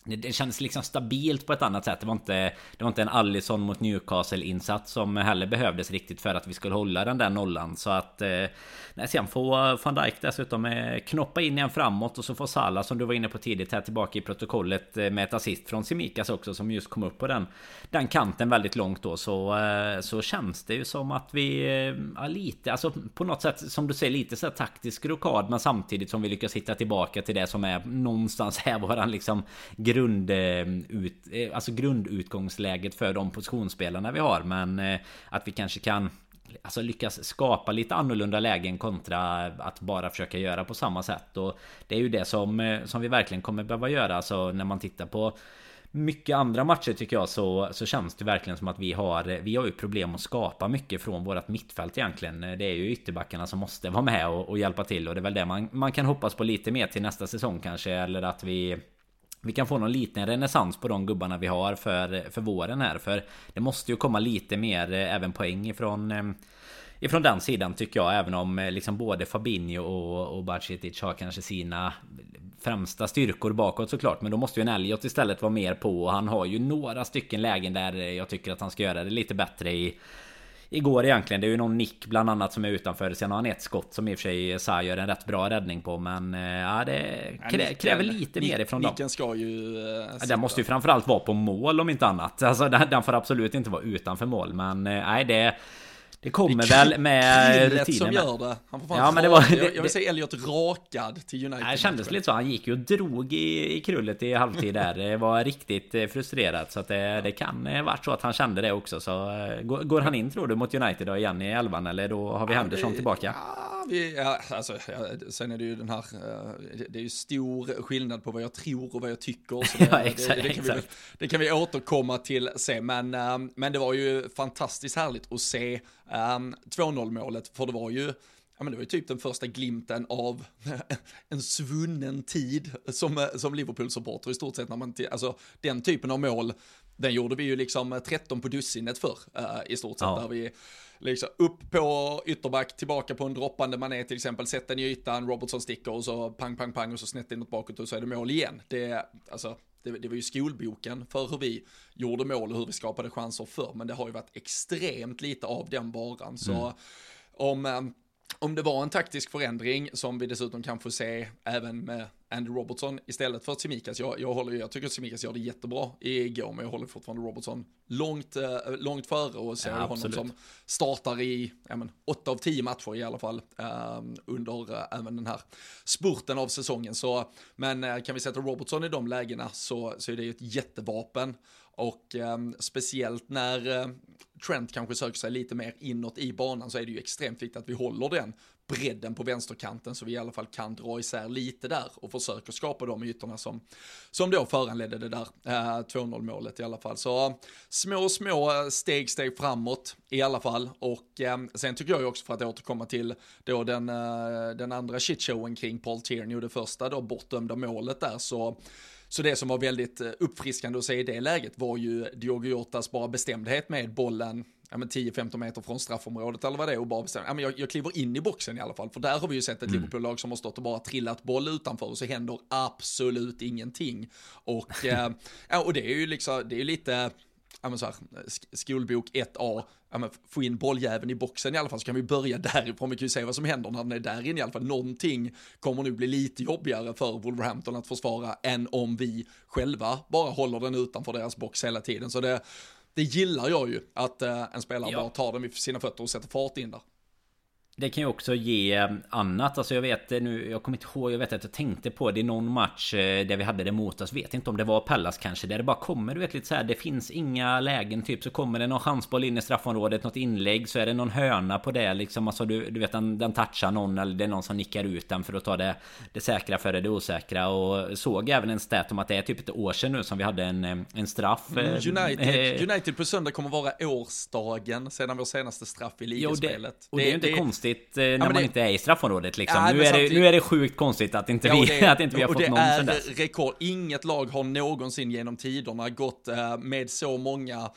det kändes liksom stabilt på ett annat sätt. Det var inte, det var inte en Allison mot Newcastle-insats som heller behövdes riktigt för att vi skulle hålla den där nollan. Så att... Eh, nej, sen får van Dijk dessutom eh, knoppa in igen framåt och så får Salah som du var inne på tidigt här tillbaka i protokollet eh, med ett assist från Simikas också som just kom upp på den, den kanten väldigt långt då. Så, eh, så känns det ju som att vi... Eh, ja, lite, alltså på något sätt som du säger lite så här taktisk rokad men samtidigt som vi lyckas hitta tillbaka till det som är någonstans här våran liksom grund, eh, ut, eh, alltså grundutgångsläget för de positionsspelarna vi har. Men eh, att vi kanske kan Alltså lyckas skapa lite annorlunda lägen kontra att bara försöka göra på samma sätt. Och det är ju det som, som vi verkligen kommer behöva göra. Alltså när man tittar på mycket andra matcher tycker jag så, så känns det verkligen som att vi har Vi har ju problem att skapa mycket från vårat mittfält egentligen Det är ju ytterbackarna som måste vara med och, och hjälpa till Och det är väl det man, man kan hoppas på lite mer till nästa säsong kanske Eller att vi vi kan få någon liten renässans på de gubbarna vi har för, för våren här. För det måste ju komma lite mer eh, även poäng ifrån eh, Ifrån den sidan tycker jag även om eh, liksom både Fabinho och, och Bacitic har kanske sina främsta styrkor bakåt såklart Men då måste ju en Elliot istället vara mer på och han har ju några stycken lägen där jag tycker att han ska göra det lite bättre i igår egentligen. Det är ju någon nick bland annat som är utanför. Sen har han ett skott som i och för sig Sa gör en rätt bra räddning på. Men eh, ja, det krä, kräver lite mer ifrån dem. Nicken ska ju... Äh, den måste ju framförallt vara på mål om inte annat. Alltså den, den får absolut inte vara utanför mål. Men eh, nej, det... Det kommer det väl med rutinen. som gör det. Han får fan ja, men det var, det, jag vill se Elliot rakad till United. Det kändes lite så. Han gick ju och drog i, i krullet i halvtid där. Det var riktigt eh, frustrerat. Så att det, det kan ha varit så att han kände det också. Så eh, går, går han in tror du mot United då igen i elvan? Eller då har vi ja, Henderson tillbaka? Ja, vi, ja, alltså, ja, sen är det ju den här, eh, det är ju stor skillnad på vad jag tror och vad jag tycker. Så det, ja, exakt, det, det, kan vi, det, kan vi, återkomma till sen, men, men det var ju fantastiskt härligt att se Um, 2-0 målet, för det var ju, ja men det var ju typ den första glimten av en svunnen tid som, som Liverpool-supporter i stort sett när man, alltså den typen av mål, den gjorde vi ju liksom 13 på dussinet för uh, i stort sett, ja. där vi liksom upp på ytterback, tillbaka på en droppande mané till exempel, sätta den i ytan, Robertson sticker och så pang, pang, pang och så snett inåt bakåt och så är det mål igen. Det, alltså, det, det, var ju skolboken för hur vi gjorde mål och hur vi skapade chanser för, men det har ju varit extremt lite av den varan. Så mm. om eh, om det var en taktisk förändring som vi dessutom kan få se även med Andy Robertson istället för Tsimikas. Jag, jag, håller, jag tycker att Tsimikas gör det jättebra igår, men jag håller fortfarande Robertson långt, eh, långt före och ser ja, honom som startar i ja, men, 8 av 10 matcher i alla fall eh, under eh, även den här spurten av säsongen. Så, men eh, kan vi sätta Robertson i de lägena så, så är det ju ett jättevapen. Och eh, speciellt när eh, Trent kanske söker sig lite mer inåt i banan så är det ju extremt viktigt att vi håller den bredden på vänsterkanten så vi i alla fall kan dra isär lite där och försöker skapa de ytorna som, som då föranledde det där eh, 2-0 målet i alla fall. Så små, små eh, steg, steg framåt i alla fall och eh, sen tycker jag ju också för att återkomma till då den, eh, den andra shitshowen kring Paul Tierney och det första då bortdömda målet där så så det som var väldigt eh, uppfriskande att se i det läget var ju Diogo Jotas bara bestämdhet med bollen ja, 10-15 meter från straffområdet eller vad det är och bara bestämma, ja, men jag, jag kliver in i boxen i alla fall. För där har vi ju sett ett mm. Liverpool-lag som har stått och bara trillat boll utanför och så händer absolut ingenting. Och, eh, ja, och det är ju liksom, det är lite, ja, men så här, skolbok 1A, ja, men få in bolljäveln i boxen i alla fall, så kan vi börja därifrån. Vi kan ju se vad som händer när den är där inne i alla fall. Någonting kommer nu bli lite jobbigare för Wolverhampton att försvara än om vi själva bara håller den utanför deras box hela tiden. Så det, det gillar jag ju, att uh, en spelare ja. bara tar den vid sina fötter och sätter fart in där. Det kan ju också ge eh, annat. Alltså jag vet eh, nu, jag kommer inte ihåg, jag vet att jag tänkte på det i någon match eh, där vi hade det mot oss. Vet inte om det var Pallas kanske, där det bara kommer, du vet lite så här, det finns inga lägen typ. Så kommer det någon chansboll in i straffområdet, något inlägg, så är det någon hörna på det liksom. Alltså du, du vet, den, den touchar någon eller det är någon som nickar ut den för att ta det, det säkra före det osäkra. Och såg även en stat om att det är typ ett år sedan nu som vi hade en, en straff. Mm, United, United på söndag kommer vara årsdagen sedan vår senaste straff i ligaspelet. Jo, det, och det, det är inte det, konstigt konstigt eh, när ja, man det... inte är i straffområdet liksom. Ja, nu, är det, nu är det sjukt konstigt att inte vi, det, att inte vi har fått någon sen dess. Rekord. Inget lag har någonsin genom tiderna gått eh, med så många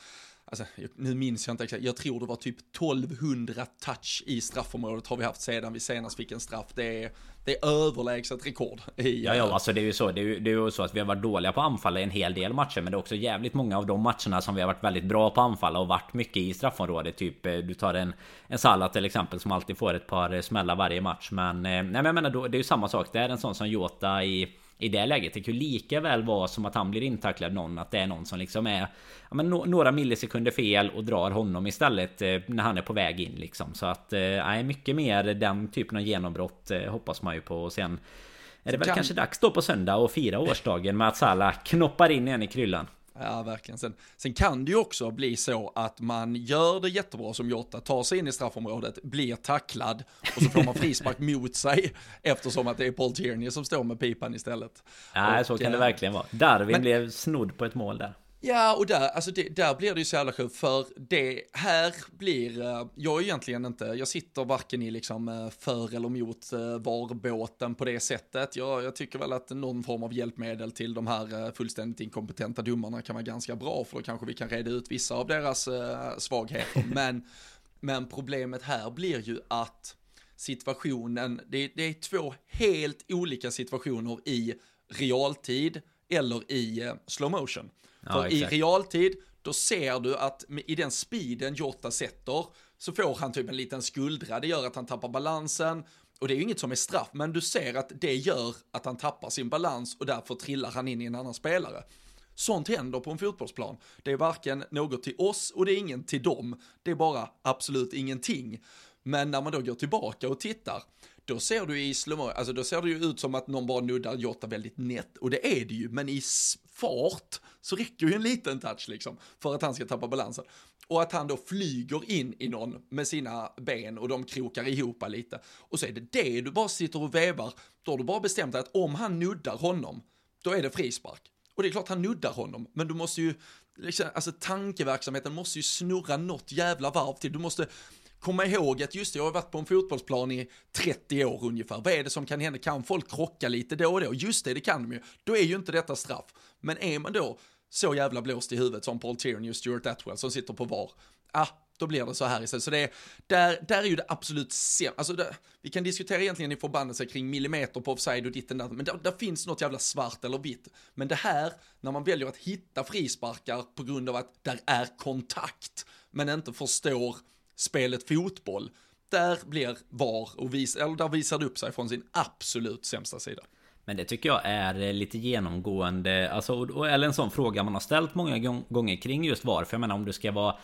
Alltså, nu minns jag inte exakt, jag tror det var typ 1200 touch i straffområdet har vi haft sedan vi senast fick en straff. Det är, det är överlägset rekord. I, ja, ja, eh, alltså det är ju så. Det är ju, det är ju så att vi har varit dåliga på anfall i en hel del matcher. Men det är också jävligt många av de matcherna som vi har varit väldigt bra på anfall och varit mycket i straffområdet. Typ eh, du tar en, en Salah till exempel som alltid får ett par eh, smällar varje match. Men, nej, men jag menar, då, det är ju samma sak. Det är en sån som Jota i i det läget. Det kan ju lika väl vara som att han blir intacklad någon. Att det är någon som liksom är ja, men no några millisekunder fel och drar honom istället eh, när han är på väg in liksom. Så att eh, mycket mer den typen av genombrott eh, hoppas man ju på. Och sen är det väl kan... kanske dags då på söndag och fira årsdagen med att Salah knoppar in en i kryllan. Ja, verkligen. Sen, sen kan det ju också bli så att man gör det jättebra som Jota, tar sig in i straffområdet, blir tacklad och så får man frispark mot sig eftersom att det är Paul Tierney som står med pipan istället. Ja, och, så kan det verkligen vara. Darwin men, blev snodd på ett mål där. Ja, och där, alltså det, där blir det ju så jävla sjukt, för det här blir, uh, jag är egentligen inte, jag sitter varken i liksom uh, för eller mot uh, VAR-båten på det sättet. Jag, jag, tycker väl att någon form av hjälpmedel till de här fullständigt inkompetenta domarna kan vara ganska bra, för då kanske vi kan reda ut vissa av deras svagheter. men, men problemet här blir ju att situationen, det, det är två helt olika situationer i realtid eller i slow motion. Ja, För exakt. i realtid, då ser du att i den speeden Jota sätter, så får han typ en liten skuldra, det gör att han tappar balansen, och det är ju inget som är straff, men du ser att det gör att han tappar sin balans och därför trillar han in i en annan spelare. Sånt händer på en fotbollsplan. Det är varken något till oss och det är ingen till dem. Det är bara absolut ingenting. Men när man då går tillbaka och tittar, då ser du i slow alltså då ser det ju ut som att någon bara nuddar Jota väldigt nätt, och det är det ju, men i fart så räcker ju en liten touch liksom för att han ska tappa balansen. Och att han då flyger in i någon med sina ben och de krokar ihop lite. Och så är det det du bara sitter och vevar, då har du bara bestämt dig att om han nuddar honom, då är det frispark. Och det är klart han nuddar honom, men du måste ju, liksom, alltså tankeverksamheten måste ju snurra något jävla varv till. Du måste komma ihåg att just det, jag har varit på en fotbollsplan i 30 år ungefär. Vad är det som kan hända? Kan folk krocka lite då och då? Just det, det kan de ju. Då är ju inte detta straff. Men är man då så jävla blåst i huvudet som Paul Tierney och Stuart Atwell som sitter på VAR, ah, då blir det så här istället. Så det är, där, där är ju det absolut sämsta, alltså det, vi kan diskutera egentligen i förbannelse kring millimeter på offside och ditten där, men där, där, finns något jävla svart eller vitt. Men det här, när man väljer att hitta frisparkar på grund av att där är kontakt, men inte förstår spelet fotboll, där blir VAR och vis, eller där visar det upp sig från sin absolut sämsta sida. Men det tycker jag är eh, lite genomgående, alltså, eller en sån fråga man har ställt många gånger kring just VAR. För jag menar om du ska vara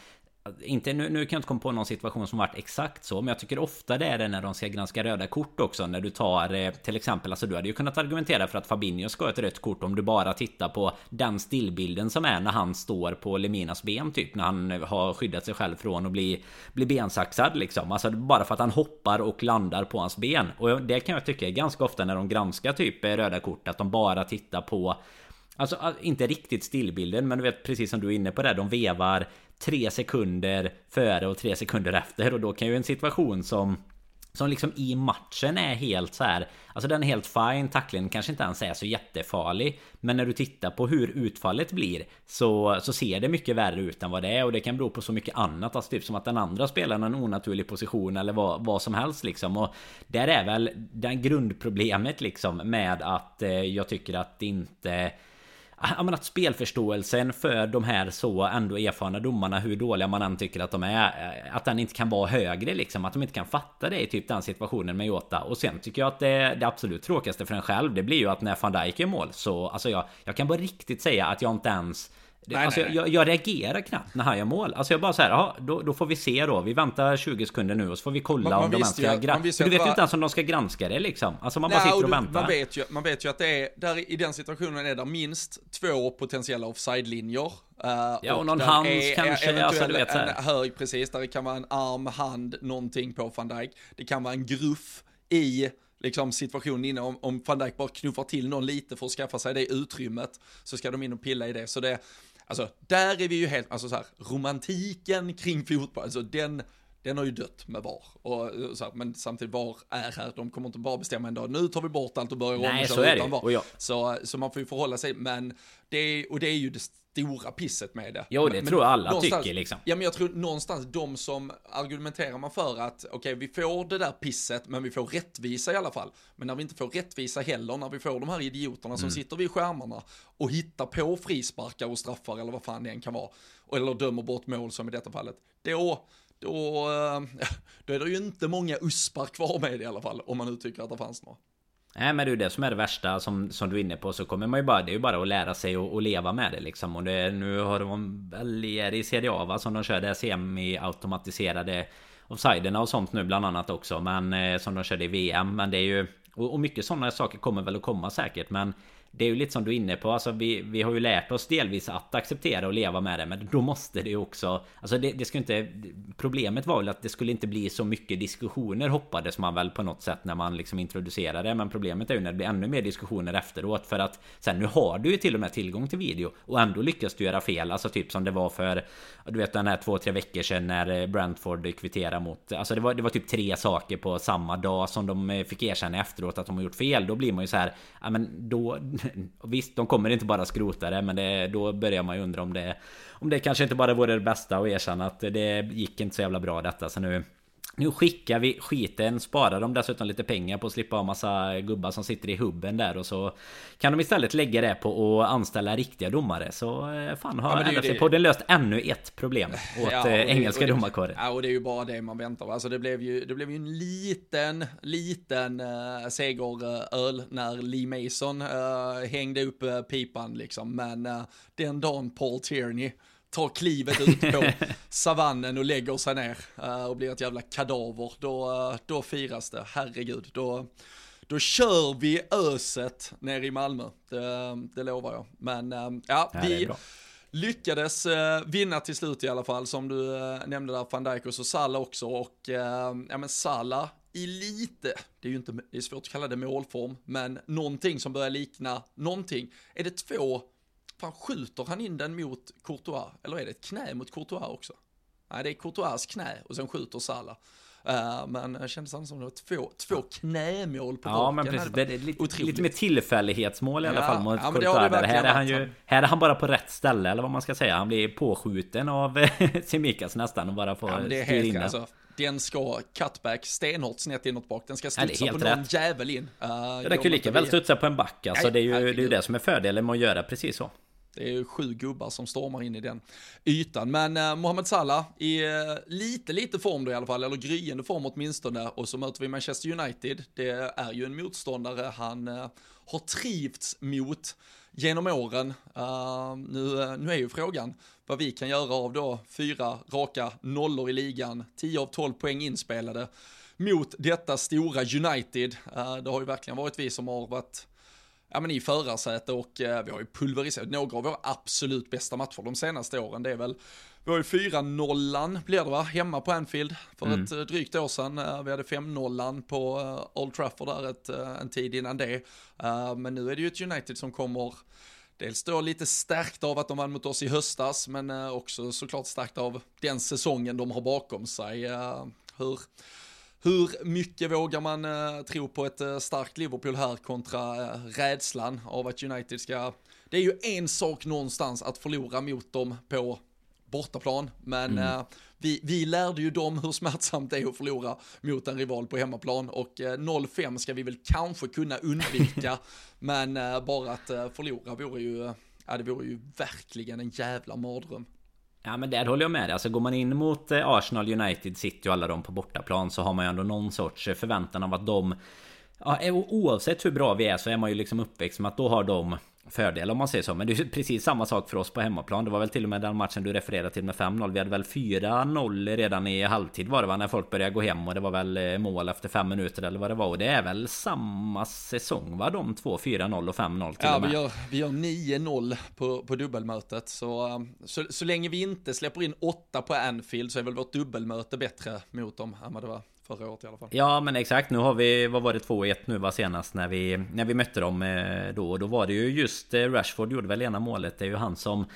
inte, nu, nu kan jag inte komma på någon situation som varit exakt så Men jag tycker ofta det är det när de ska granska röda kort också När du tar eh, till exempel Alltså du hade ju kunnat argumentera för att Fabinho ska ha ett rött kort Om du bara tittar på den stillbilden som är när han står på Leminas ben typ När han har skyddat sig själv från att bli, bli bensaxad liksom. Alltså bara för att han hoppar och landar på hans ben. Och det kan jag tycka är ganska ofta när de granskar typ eh, röda kort Att de bara tittar på Alltså ah, inte riktigt stillbilden men du vet precis som du är inne på det De vevar tre sekunder före och tre sekunder efter och då kan ju en situation som som liksom i matchen är helt så här. Alltså den är helt fine, tacklingen kanske inte ens är så jättefarlig. Men när du tittar på hur utfallet blir så, så ser det mycket värre ut än vad det är. Och det kan bero på så mycket annat. Alltså typ som att den andra spelar en onaturlig position eller vad, vad som helst liksom. Och där är väl den grundproblemet liksom med att eh, jag tycker att det inte men att spelförståelsen för de här så ändå erfarna domarna Hur dåliga man än tycker att de är eh, Att den inte kan vara högre liksom Att de inte kan fatta det i typ den situationen med Jota. Och sen tycker jag att det, det absolut tråkigaste för en själv Det blir ju att när van Dijk gör mål Så alltså jag, jag kan bara riktigt säga att jag inte ens Nej, alltså, nej, nej. Jag, jag, reagerar knappt när han gör mål. Alltså jag bara så här, ja, då, då, får vi se då. Vi väntar 20 sekunder nu och så får vi kolla man, om man de ens ska granska. Du vet ju inte ens om de ska granska det liksom. Alltså man bara sitter och du, väntar. Man vet, ju, man vet ju att det är, där i den situationen är det minst två potentiella offside-linjer. Uh, ja, och, och någon hands kanske. Alltså, du vet, så här. en hög, precis. Där det kan vara en arm, hand, någonting på van Dijk. Det kan vara en gruff i liksom situationen inne, om, om van Dijk bara knuffar till någon lite för att skaffa sig det utrymmet, så ska de in och pilla i det. Så det, Alltså, där är vi ju helt, alltså så här, romantiken kring fotboll, alltså den, den har ju dött med VAR. Och, så här, men samtidigt VAR är här, de kommer inte bara bestämma en dag, nu tar vi bort allt och börjar om och så är utan VAR. Ja. Så, så man får ju förhålla sig, men det, och det är ju det stora pisset med det. Jo, det men, tror jag alla tycker liksom. Ja, men jag tror någonstans de som argumenterar man för att okej, okay, vi får det där pisset, men vi får rättvisa i alla fall. Men när vi inte får rättvisa heller, när vi får de här idioterna mm. som sitter vid skärmarna och hittar på frisparkar och straffar eller vad fan det än kan vara, eller dömer bort mål som i detta fallet, då då, eh, då är det ju inte många uspar kvar med det i alla fall, om man nu tycker att det fanns några. Nej men det är det som är det värsta som, som du är inne på så kommer man ju bara Det är ju bara att lära sig och, och leva med det liksom Och det, nu har de väl i CDA va som de körde semi-automatiserade Offsiderna och sånt nu bland annat också Men eh, som de körde i VM Men det är ju och, och mycket sådana saker kommer väl att komma säkert men det är ju lite som du är inne på, alltså vi, vi har ju lärt oss delvis att acceptera och leva med det Men då måste det ju också Alltså det, det ska inte Problemet var väl att det skulle inte bli så mycket diskussioner hoppades man väl på något sätt när man liksom introducerade Men problemet är ju när det blir ännu mer diskussioner efteråt För att sen nu har du ju till och med tillgång till video Och ändå lyckas du göra fel Alltså typ som det var för Du vet den här två, tre veckor sedan när Brentford kvitterade mot Alltså det var, det var typ tre saker på samma dag som de fick erkänna efteråt att de har gjort fel Då blir man ju så här Ja men då Visst, de kommer inte bara skrota det, men det, då börjar man ju undra om det Om det kanske inte bara vore det bästa att erkänna att det gick inte så jävla bra detta, så nu nu skickar vi skiten, sparar de dessutom lite pengar på att slippa ha massa gubbar som sitter i hubben där och så Kan de istället lägga det på att anställa riktiga domare. Så eh, fan har ja, LFC-podden löst ännu ett problem åt ja, det, eh, engelska domarkåren. Ja och det är ju bara det man väntar. Alltså det blev ju, det blev ju en liten, liten uh, segeröl när Lee Mason uh, hängde upp uh, pipan liksom. Men uh, den dagen Paul Tierney tar klivet ut på savannen och lägger sig ner uh, och blir ett jävla kadaver, då, uh, då firas det, herregud. Då, då kör vi öset ner i Malmö, det, det lovar jag. Men uh, ja, ja, vi lyckades vinna till slut i alla fall, som du nämnde där, van Dijk och så Salah också. Och ja men Salah i lite, det är ju inte, det är svårt att kalla det målform, men någonting som börjar likna någonting. Är det två Fan, skjuter han in den mot Courtois? Eller är det ett knä mot Courtois också? Nej, det är Courtois knä och sen skjuter Salah. Uh, men det kändes som det var två, två knämål på Ja, men precis. Det är lite, lite mer tillfällighetsmål i alla ja, fall mot ja, Courtois. Här är han ju här är han bara på rätt ställe eller vad man ska säga. Han blir påskjuten av Semikas nästan och bara får ja, det är helt, in alltså, Den ska cutback stenhårt snett inåt bak. Den ska studsa ja, på någon rätt. jävel in. Uh, ja, det kan ju lika väl studsa på en back. Alltså, det är ju det, är ju det som är fördelen med att göra precis så. Det är ju sju gubbar som stormar in i den ytan. Men eh, Mohamed Salah i eh, lite, lite form då i alla fall, eller gryende form åtminstone. Och så möter vi Manchester United. Det är ju en motståndare han eh, har trivts mot genom åren. Uh, nu, eh, nu är ju frågan vad vi kan göra av då fyra raka nollor i ligan, 10 av 12 poäng inspelade mot detta stora United. Uh, det har ju verkligen varit vi som har varit ja, men i förarsäte och eh, vi har ju pulveriserat några av våra absolut bästa matcher de senaste åren. Det är väl, vi har ju 4-0 blir det va, hemma på Anfield för mm. ett eh, drygt år sedan. Eh, vi hade 5-0 på eh, Old Trafford där ett, eh, en tid innan det. Men nu är det ju ett United som kommer Dels då lite stärkt av att de vann mot oss i höstas, men också såklart stärkt av den säsongen de har bakom sig. Hur, hur mycket vågar man uh, tro på ett uh, starkt Liverpool här kontra uh, rädslan av att United ska... Det är ju en sak någonstans att förlora mot dem på bortaplan, men mm. vi, vi lärde ju dem hur smärtsamt det är att förlora mot en rival på hemmaplan och 0-5 ska vi väl kanske kunna undvika, men bara att förlora vore ju, ja det vore ju verkligen en jävla mardröm. Ja men där håller jag med dig. Alltså går man in mot eh, Arsenal, United, City och alla dem på bortaplan så har man ju ändå någon sorts eh, förväntan av att de... Ja, eh, oavsett hur bra vi är så är man ju liksom uppväxt med att då har de fördel om man säger så. Men det är precis samma sak för oss på hemmaplan. Det var väl till och med den matchen du refererade till med 5-0. Vi hade väl 4-0 redan i halvtid var det va? När folk började gå hem och det var väl eh, mål efter 5 minuter eller vad det var. Och det är väl samma säsong va? De två 4-0 och 5-0 till Ja och med. vi gör, vi gör 9-0 på, på dubbelmötet. Så, um, så, så länge vi inte släpper in 8 på Anfield så är väl vårt dubbelmöte bättre mot dem än vad det var förra året i alla fall. Ja men exakt, nu har vi, vad var det, 2-1 nu var senast när vi, när vi mötte dem eh, då. Och då var det ju just eh, Rashford gjorde väl ena målet. Det är ju han som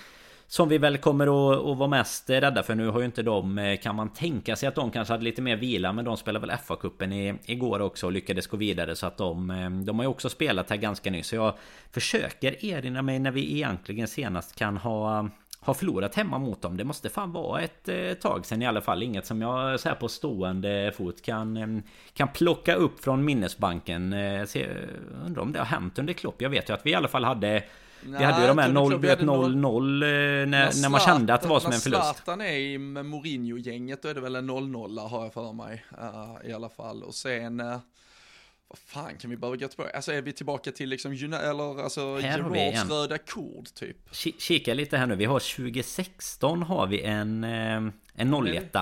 som vi väl kommer att, att vara mest rädda för nu har ju inte de eh, Kan man tänka sig att de kanske hade lite mer vila Men de spelade väl FA-cupen igår också och lyckades gå vidare Så att de De har ju också spelat här ganska nyss Så jag försöker erinra mig när vi egentligen senast kan ha har förlorat hemma mot dem. Det måste fan vara ett eh, tag sen i alla fall. Inget som jag så här på stående fot kan, eh, kan plocka upp från minnesbanken. Eh, se, undrar om det har hänt under Klopp. Jag vet ju att vi i alla fall hade vi hade ju de här 0-0 när, när, när man kände att det var som en förlust. När Zlatan är med Mourinho-gänget då är det väl en 0-0 har jag för mig. Uh, I alla fall. Och sen... Uh, vad fan kan vi behöva gå tillbaka? Alltså är vi tillbaka till liksom, eller alltså Gerards röda kord typ? Kika lite här nu, vi har 2016 har vi en, eh, en 01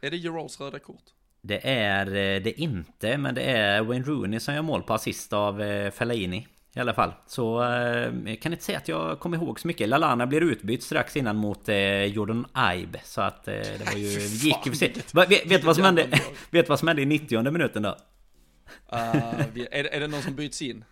Är det Gerards röda kort? Det är eh, det inte, men det är Wayne Rooney som gör mål på assist av eh, Fellaini. I alla fall. Så jag kan inte säga att jag kommer ihåg så mycket. Lalana blir utbytt strax innan mot Jordan Ibe. Så att det var ju... gick ju för sent. Vet, vet, vad som hände, vet vad som hände i 90 minuten då? Uh, är, det, är det någon som byts in?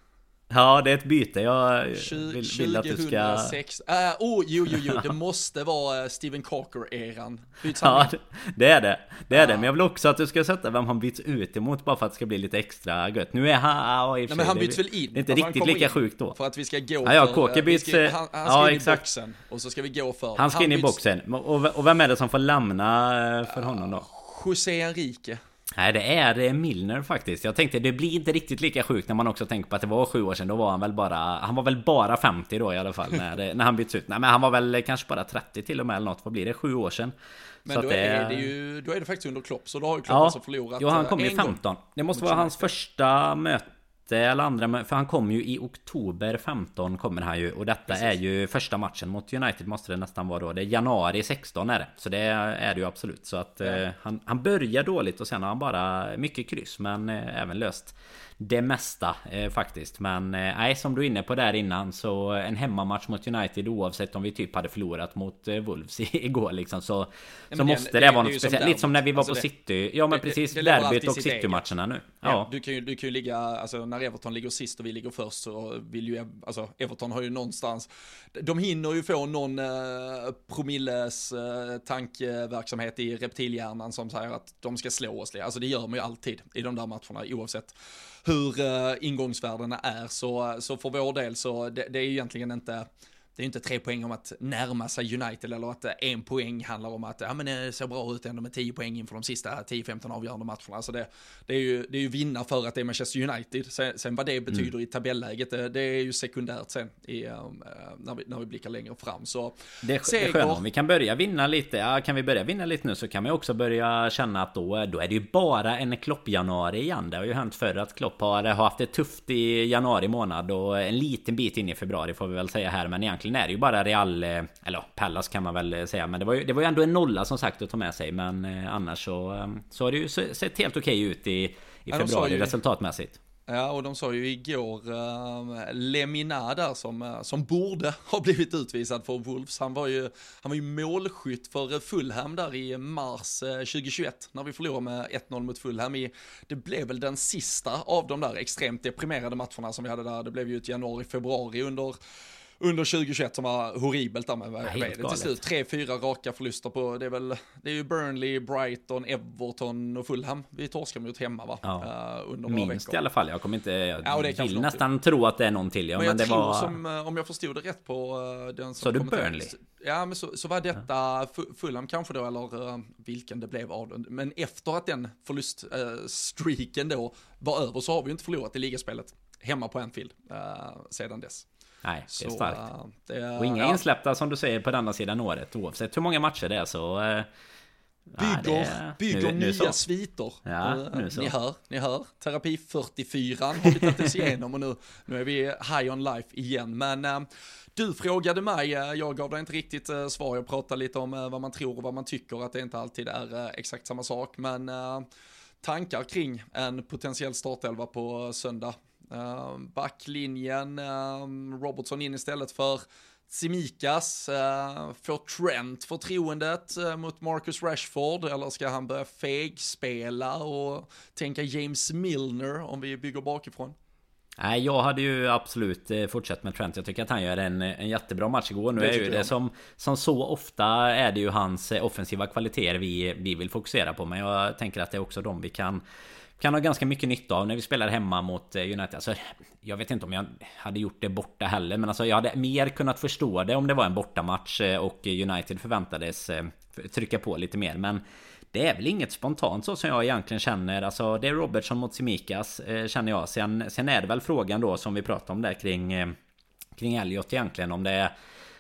Ja, det är ett byte. Jag vill, vill att du ska... 2006. Uh, oh, jo, jo, jo. Det måste vara eh, Steven Cocker-eran. Byts han Ja, det är det. Det är uh. det. Men jag vill också att du ska sätta vem han byts ut emot bara för att det ska bli lite extra gött. Nu är han... Ja, i Nej, men han byts väl in? Det är inte riktigt lika sjukt då. För att vi ska gå ja, ja, Kåke byts... Ska, han, han ska ja, in exakt. i boxen. Och så ska vi gå för... Han ska in i boxen. Och, och vem är det som får lämna för honom då? José Enrique. Nej det är Milner faktiskt. Jag tänkte det blir inte riktigt lika sjukt när man också tänker på att det var sju år sedan. Då var han väl bara... Han var väl bara 50 då i alla fall när, när han byts ut. Nej men han var väl kanske bara 30 till och med eller något. Vad blir det? Sju år sedan. Men så då, det... är det ju, då är det faktiskt under Klopp. Så då har ju Klopp ja, alltså förlorat Jo han kom ju 15. Det måste vara hans första möte eller andra, för han kom ju i oktober 15 kommer han ju och detta Precis. är ju första matchen mot United måste det nästan vara då. Det är januari 16 är det. Så det är det ju absolut. Så att ja. eh, han, han börjar dåligt och sen har han bara mycket kryss men eh, även löst det mesta eh, faktiskt. Men eh, nej, som du är inne på där innan så en hemmamatch mot United oavsett om vi typ hade förlorat mot eh, Wolves igår liksom så, så måste det, det vara något speciellt. Lite som när vi var alltså på det, City. Ja men precis, det, derbyt och City-matcherna nu. Ja. ja. du, kan ju, du kan ju ligga, alltså när Everton ligger sist och vi ligger först så vill ju, alltså Everton har ju någonstans, de hinner ju få någon eh, promilles eh, tankeverksamhet i reptilhjärnan som säger att de ska slå oss. Alltså det gör man ju alltid i de där matcherna oavsett hur uh, ingångsvärdena är. Så, så för vår del så det, det är egentligen inte det är inte tre poäng om att närma sig United eller att en poäng handlar om att ja, men det ser bra ut ändå med 10 poäng inför de sista 10-15 avgörande matcherna. Alltså det, det, är ju, det är ju vinna för att det är Manchester United. Sen, sen vad det betyder mm. i tabelläget, det, det, är ju sekundärt sen i, um, när, vi, när vi blickar längre fram. Så, det är, seger... det är skönt om vi kan börja vinna lite. Ja, kan vi börja vinna lite nu så kan vi också börja känna att då, då är det ju bara en Klopp-januari igen. Det har ju hänt förr att Klopp har, har haft det tufft i januari månad och en liten bit in i februari får vi väl säga här. Men egentligen egentligen är det ju bara Real... Eh, eller Pallas kan man väl eh, säga. Men det var ju, det var ju ändå en nolla som sagt att ta med sig. Men eh, annars så, så har det ju sett helt okej ut i, i februari ju, resultatmässigt. Ja, och de sa ju igår, uh, Lemina där som, som borde ha blivit utvisad för Wolves. Han var ju, han var ju målskytt för Fulham där i mars uh, 2021 när vi förlorade med 1-0 mot Fulham. I, det blev väl den sista av de där extremt deprimerade matcherna som vi hade där. Det blev ju ett januari-februari under under 2021 som var horribelt där med, vad är det till slut? Tre, fyra raka förluster på, det är väl, det är ju Burnley, Brighton, Everton och Fulham vi torskar mot hemma va? Ja. Uh, under några Minst veckor. i alla fall, jag kommer inte, jag ja, vill nästan tro att det är någon till. Ja, men, men jag tror var... som, eh, om jag förstod det rätt på uh, den som Så du Burnley? Ja, men så, så var detta ja. Fulham kanske då, eller uh, vilken det blev av den. Men efter att den förluststreaken då var över så har vi ju inte förlorat i ligaspelet hemma på Anfield sedan dess. Nej, det är starkt. Uh, det, och inga ja. insläppta som du säger på denna sidan året. Oavsett hur många matcher det är så... Uh, bygger ja, bygger nu, nya nu sviter. Ja, uh, så. Ni hör, ni hör. Terapi 44 har vi tagit oss igenom och nu, nu är vi high on life igen. Men uh, du frågade mig, jag gav dig inte riktigt svar. Jag pratade lite om vad man tror och vad man tycker, att det inte alltid är exakt samma sak. Men tankar kring en potentiell startelva på söndag backlinjen, uh, Robertson in istället för Tsimikas. Uh, får Trent förtroendet uh, mot Marcus Rashford eller ska han börja fegspela och tänka James Milner om vi bygger bakifrån? Nej, jag hade ju absolut eh, fortsatt med Trent. Jag tycker att han gör en, en jättebra match igår. Nu det är ju det som, som så ofta är det ju hans offensiva kvaliteter vi, vi vill fokusera på. Men jag tänker att det är också de vi kan kan ha ganska mycket nytta av när vi spelar hemma mot eh, United. Alltså, jag vet inte om jag hade gjort det borta heller. Men alltså, jag hade mer kunnat förstå det om det var en bortamatch eh, och United förväntades eh, trycka på lite mer. Men det är väl inget spontant så som jag egentligen känner. Alltså det är Robertson mot Simikas känner jag. Sen, sen är det väl frågan då som vi pratade om där kring, kring Elliot egentligen. Om det är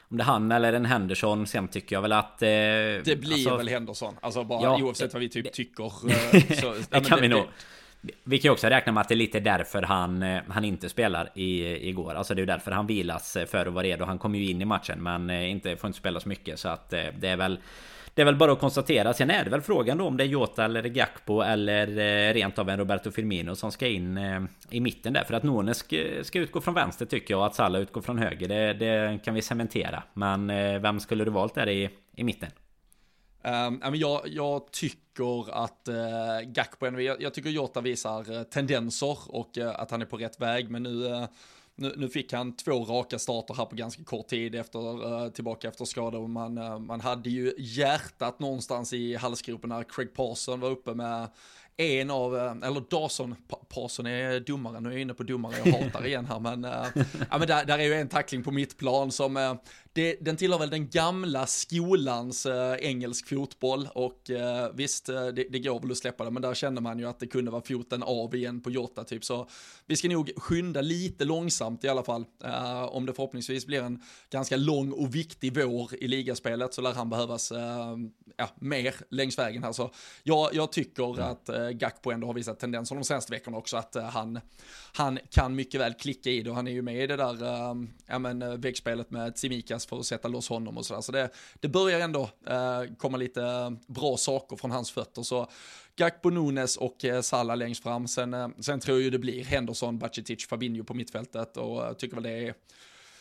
om det är han eller en Henderson. Sen tycker jag väl att... Eh, det blir alltså, väl Henderson. Alltså bara ja, oavsett vad vi typ det, tycker. Eh, så, det kan vi nog. Vi kan ju också räkna med att det är lite därför han, eh, han inte spelar i, igår. Alltså det är ju därför han vilas eh, för att vara redo. Han kommer ju in i matchen men inte, får inte spela så mycket. Så att det är väl... Det är väl bara att konstatera. Sen är det väl frågan då om det är Jota eller Gakpo eller eh, rent av en Roberto Firmino som ska in eh, i mitten där. För att Nunes ska, utgå från vänster tycker jag och att Salah utgår från höger. Det, det kan vi cementera. Men eh, vem skulle du valt där i, i mitten? Um, jag, jag tycker att uh, Gakpo, jag, jag tycker Jota visar tendenser och uh, att han är på rätt väg. Men nu uh, nu, nu, fick han två raka starter här på ganska kort tid efter, uh, tillbaka efter skada. Och man, uh, man hade ju hjärtat någonstans i halsgropen när Craig Parson var uppe med en av, eh, eller Dawson, Parson är dummare, nu är jag inne på dummare, jag hatar igen här, men, äh, ja, men där, där, är ju en tackling på mitt plan som, äh, det, den tillhör väl den gamla skolans äh, engelsk fotboll och äh, visst, det, det går väl att släppa det, men där kände man ju att det kunde vara foten av igen på Jota typ, så vi ska nog skynda lite långsamt i alla fall, äh, om det förhoppningsvis blir en ganska lång och viktig vår i ligaspelet så lär han behövas ja, mer längs vägen här, så jag, jag tycker mm. att Gakpo ändå har visat tendenser de senaste veckorna också att han, han kan mycket väl klicka i det. Och han är ju med i det där ja, men, väggspelet med Tsimikas för att sätta loss honom och sådär. Så det, det börjar ändå eh, komma lite eh, bra saker från hans fötter. Så Gakpo Nunes och eh, Salah längst fram. Sen, eh, sen tror jag ju det blir Henderson, Bacetic, Fabinho på mittfältet och eh, jag tycker väl det är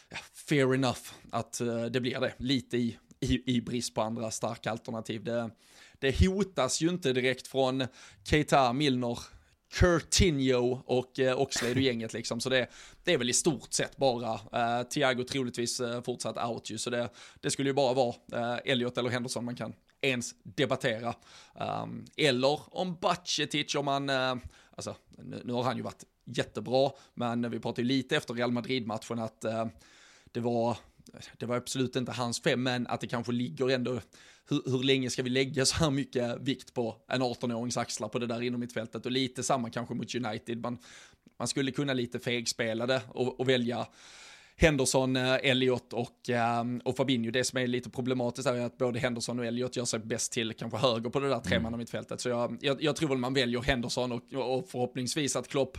ja, fair enough att eh, det blir det. Lite i, i, i brist på andra starka alternativ. Det, det hotas ju inte direkt från Keita, Milner, Curtinho och eh, Oxlade-gänget liksom. Så det, det är väl i stort sett bara eh, Thiago troligtvis eh, fortsatt out ju. Så det, det skulle ju bara vara eh, Elliot eller Henderson man kan ens debattera. Um, eller om Bacetic, om man, eh, alltså nu, nu, har han ju varit jättebra, men vi pratade ju lite efter Real Madrid-matchen att eh, det var, det var absolut inte hans fem, men att det kanske ligger ändå hur, hur länge ska vi lägga så här mycket vikt på en 18-årings axlar på det där inom mittfältet och lite samma kanske mot United. Man, man skulle kunna lite fegspela det och, och välja Henderson, eh, Elliot och, ehm, och Fabinho. Det som är lite problematiskt är att både Henderson och Elliot gör sig bäst till kanske höger på det där tremannamittfältet. Så jag, jag, jag tror väl man väljer Henderson och, och förhoppningsvis att Klopp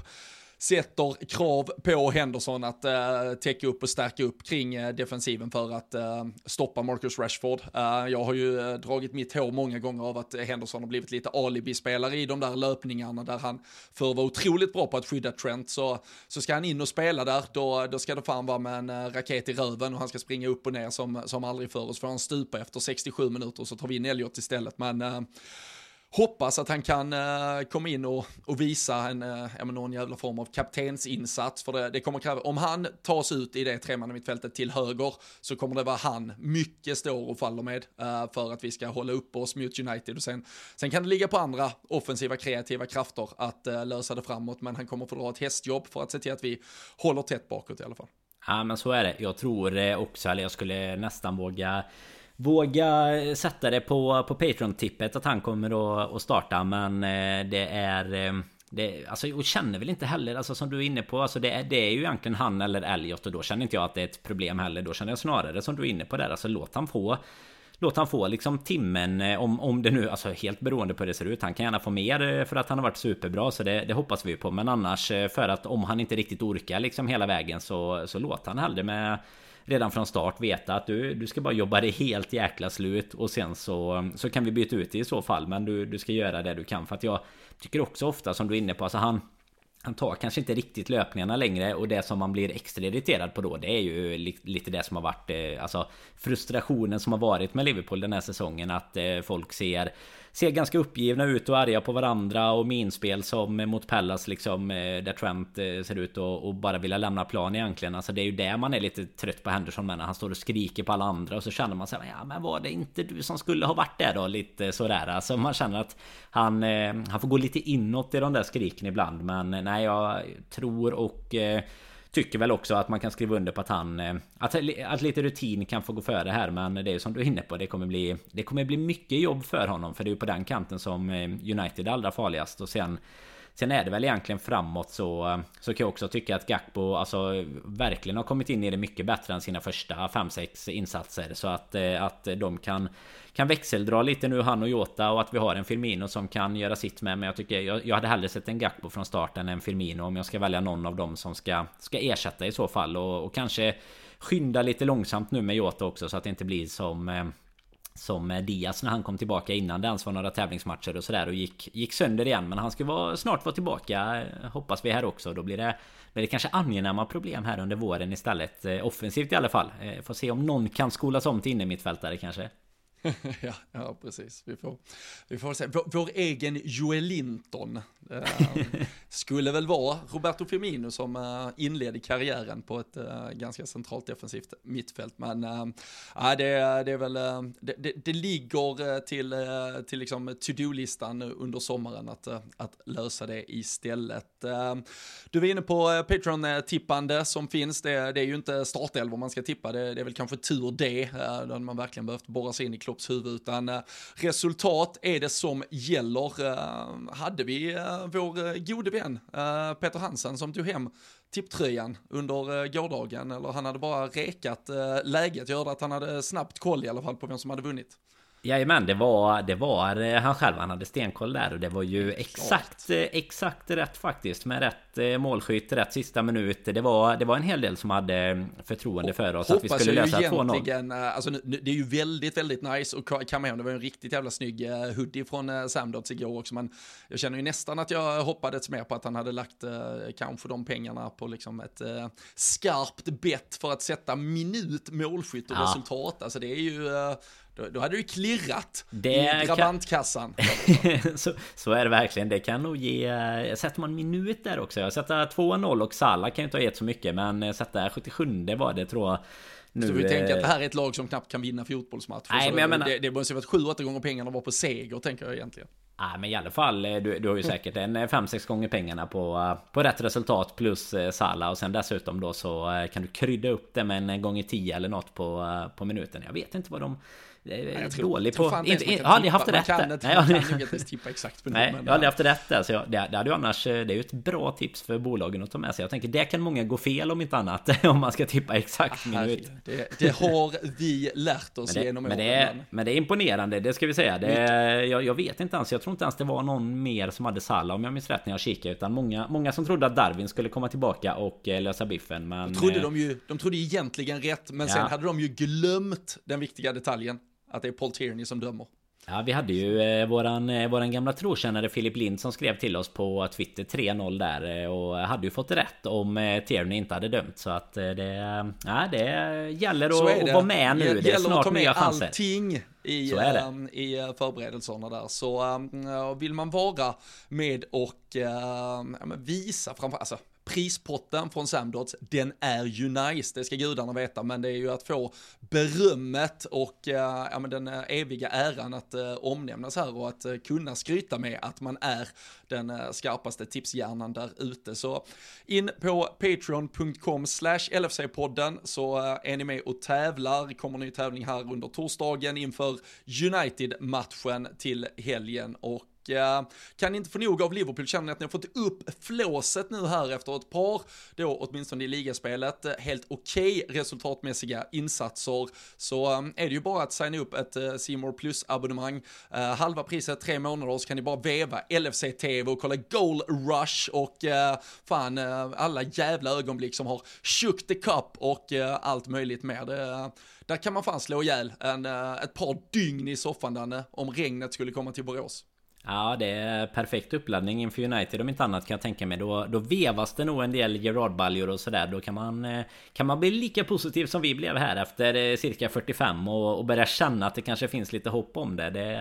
sätter krav på Henderson att uh, täcka upp och stärka upp kring uh, defensiven för att uh, stoppa Marcus Rashford. Uh, jag har ju uh, dragit mitt hår många gånger av att Henderson har blivit lite alibi-spelare i de där löpningarna där han förr var otroligt bra på att skydda Trent. Så, så ska han in och spela där då, då ska det fan vara med en raket i röven och han ska springa upp och ner som, som aldrig förr. Och så får han stupa efter 67 minuter och så tar vi in Elliot istället. Men hoppas att han kan uh, komma in och, och visa en, uh, ja, någon jävla form av kaptensinsats. För det, det kommer kräva, om han tas ut i det tremannamittfältet till höger så kommer det vara han mycket står och faller med uh, för att vi ska hålla upp oss mot United. Och sen, sen kan det ligga på andra offensiva kreativa krafter att uh, lösa det framåt, men han kommer få dra ett hästjobb för att se till att vi håller tätt bakåt i alla fall. Ja men så är det. Jag tror också, eller jag skulle nästan våga Våga sätta det på, på Patreon-tippet att han kommer att, att starta men eh, det är... Eh, det, alltså, och känner väl inte heller, alltså som du är inne på, alltså det, är, det är ju egentligen han eller Elliot och då känner inte jag att det är ett problem heller. Då känner jag snarare som du är inne på där, alltså låt han få Låt han få liksom timmen eh, om, om det nu, alltså helt beroende på hur det ser ut. Han kan gärna få mer för att han har varit superbra så det, det hoppas vi på. Men annars för att om han inte riktigt orkar liksom hela vägen så, så låt han hellre med redan från start veta att du, du ska bara jobba dig helt jäkla slut och sen så, så kan vi byta ut det i så fall. Men du, du ska göra det du kan. För att jag tycker också ofta som du är inne på, alltså han han tar kanske inte riktigt löpningarna längre. Och det som man blir extra irriterad på då Det är ju lite det som har varit eh, Alltså frustrationen som har varit med Liverpool den här säsongen. Att eh, folk ser ser ganska uppgivna ut och arga på varandra och minspel som mot Pallas liksom eh, där Trent eh, ser ut och, och bara vilja lämna plan egentligen. Alltså det är ju det man är lite trött på Henderson med när han står och skriker på alla andra och så känner man sig ja men var det inte du som skulle ha varit där då? Lite sådär. Alltså man känner att han, eh, han får gå lite inåt i de där skriken ibland. Men nej jag tror och Tycker väl också att man kan skriva under på att han... Eh, att, att lite rutin kan få gå före här men det är ju som du är inne på Det kommer bli... Det kommer bli mycket jobb för honom För det är ju på den kanten som eh, United är allra farligast. Och sen Sen är det väl egentligen framåt så eh, Så kan jag också tycka att Gakpo alltså Verkligen har kommit in i det mycket bättre än sina första 5-6 insatser. Så att, att de kan kan växeldra lite nu han och Jota och att vi har en Firmino som kan göra sitt med. Men jag tycker jag, jag hade hellre sett en Gakpo från starten än Firmino Om jag ska välja någon av dem som ska Ska ersätta i så fall. Och, och kanske Skynda lite långsamt nu med Jota också så att det inte blir som eh, som Diaz när han kom tillbaka innan. Det ens var några tävlingsmatcher och sådär och gick, gick sönder igen. Men han ska vara, snart vara tillbaka eh, Hoppas vi här också. Då blir det, blir det kanske angenäma problem här under våren istället eh, Offensivt i alla fall. Eh, får se om någon kan skolas om till innermittfältare kanske. ja, ja, precis. Vi får, vi får se. Vår, vår egen Joel Linton uh, skulle väl vara Roberto Firmino som uh, inledde karriären på ett uh, ganska centralt defensivt mittfält. Men uh, det, det är väl, det, det, det, ligger till, till liksom to-do-listan under sommaren att, att lösa det istället. du var inne på Patreon-tippande som finns. Det, det är ju inte startelvor man ska tippa. Det, det är väl kanske tur det. Då hade man verkligen behövt borra sig in i Klopps huvud. Utan eh, resultat är det som gäller. Eh, hade vi eh, vår gode vän Peter Hansen som tog hem tipptröjan under gårdagen, eller han hade bara rekat läget, gör att han hade snabbt koll i alla fall på vem som hade vunnit. Jajamän, det var, det var eh, han själv. Han hade stenkoll där och det var ju exakt, eh, exakt rätt faktiskt. Med rätt eh, målskytt, rätt sista minut. Det var, det var en hel del som hade förtroende för oss att vi skulle lösa 2-0. Alltså, det är ju väldigt, väldigt nice och hem. Det var en riktigt jävla snygg hoodie från Samdots igår också. Men jag känner ju nästan att jag hoppades mer på att han hade lagt kanske de pengarna på liksom ett skarpt bett för att sätta minut målskytt och ja. resultat. Alltså det är ju då, då hade du klirrat det i drabantkassan. Kan... så, så är det verkligen. Det kan nog ge... Sätter man minut där också. Jag sätter 2-0 och Salah kan ju inte ha gett så mycket. Men sätta 77 var det tror jag. Nu, så vi tänker att det här är ett lag som knappt kan vinna fotbollsmatcher. Nej, men jag menar... det, det måste ju varit 7-8 gånger pengarna var på seger, tänker jag egentligen. Nej men i alla fall, du, du har ju säkert en 5-6 gånger pengarna på, på rätt resultat plus Sala och sen dessutom då så kan du krydda upp det med en gång i 10 eller något på, på minuten. Jag vet inte vad de jag tror, dålig på... Inte, jag har aldrig haft rätt där. Nej, jag, kan inte tippa exakt på Nej, jag har aldrig haft rätt där. Så jag, det, det hade annars... Det är ju ett bra tips för bolagen att ta med sig. Jag tänker det kan många gå fel om inte annat. Om man ska tippa exakt ah, minut. Det, det, har vi lärt oss men det, genom men det, är, men det är imponerande, det ska vi säga. Det, jag, jag, vet inte ens. Jag tror inte ens det var någon mer som hade Salla om jag minns rätt när jag kikade. Utan många, många som trodde att Darwin skulle komma tillbaka och eh, lösa biffen. Men... Då trodde de ju... De trodde egentligen rätt. Men ja. sen hade de ju glömt den viktiga detaljen att det är Paul Tierney som dömer. Ja, vi hade ju eh, våran, eh, våran gamla trotjänare Filip Lind som skrev till oss på Twitter 3-0 där eh, och hade ju fått rätt om eh, Tierney inte hade dömt så att eh, det, ja, det gäller att, att vara med nu. Det är snart nya chanser. allting i, um, i uh, förberedelserna där. Så um, vill man vara med och uh, visa framför alltså prispotten från Samdots, den är ju nice, det ska gudarna veta, men det är ju att få berömmet och eh, ja, men den eh, eviga äran att eh, omnämnas här och att eh, kunna skryta med att man är den eh, skarpaste tipshjärnan där ute. Så in på patreon.com slash LFC-podden så eh, är ni med och tävlar, kommer ny tävling här under torsdagen inför United-matchen till helgen och Eh, kan inte få nog av Liverpool, känner ni att ni har fått upp flåset nu här efter ett par, då åtminstone i ligaspelet, eh, helt okej okay resultatmässiga insatser, så eh, är det ju bara att signa upp ett Simor Plus-abonnemang. Halva priset, tre månader, så kan ni bara veva LFC-TV och kolla Goal Rush och fan alla jävla ögonblick som har shook the cup och allt möjligt mer. Det, där kan man fan slå ihjäl en, ett par dygn i soffan Danne, om regnet skulle komma till Borås. Ja, det är perfekt uppladdning inför United om inte annat kan jag tänka mig. Då, då vevas det nog en del Gerard-baljor och sådär. Då kan man, eh, kan man bli lika positiv som vi blev här efter eh, cirka 45 och, och börja känna att det kanske finns lite hopp om det. det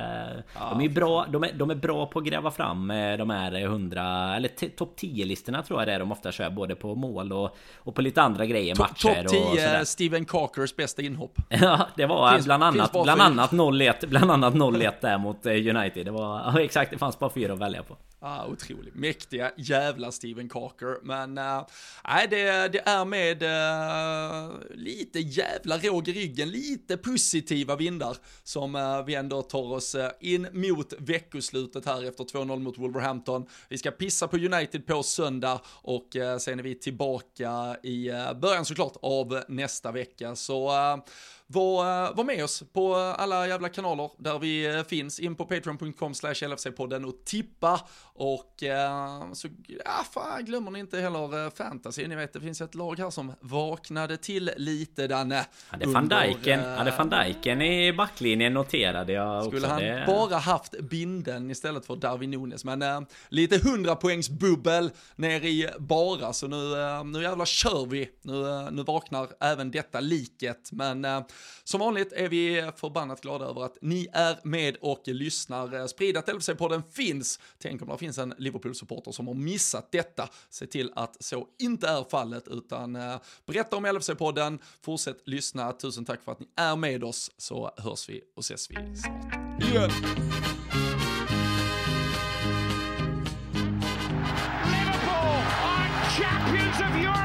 ja, de, är bra, de, är, de är bra på att gräva fram eh, de här 100 eller topp 10-listorna tror jag det är de ofta kör. Både på mål och, och på lite andra grejer, matcher Topp 10 Steven Cockers bästa inhopp. ja, det var finns, bland annat, bland annat 0-1 Bland annat 0-1 där mot United. Det var exakt, det fanns bara fyra att välja på. Ah, otroligt. Mäktiga jävla Steven Carker. Men uh, det, det är med äh, lite jävla råg i ryggen, lite positiva vindar som äh, vi ändå tar oss in mot veckoslutet här efter 2-0 mot Wolverhampton. Vi ska pissa på United på söndag och sen är vi tillbaka i början såklart av nästa vecka. Så var, var med oss på alla jävla kanaler där vi finns. In på patreon.com slash LFC-podden och tippa och eh, så, ja fan, glömmer ni inte heller eh, fantasy. Ni vet, det finns ett lag här som vaknade till lite, Danne. Hade van Dijken, eh, hade van Dijken i backlinjen noterade jag Skulle också. han det... bara haft binden istället för Darwin Nunes. Men eh, lite 100 poängs bubbel ner i bara, så nu, eh, nu jävlar kör vi. Nu, eh, nu vaknar även detta liket. Men eh, som vanligt är vi förbannat glada över att ni är med och lyssnar. Eh, sprid att LFC-podden finns. Tänk om det finns en Liverpool-supporter som har missat detta. Se till att så inte är fallet, utan eh, berätta om LFC-podden, fortsätt lyssna. Tusen tack för att ni är med oss, så hörs vi och ses vi snart igen. Liverpool are champions of Europe!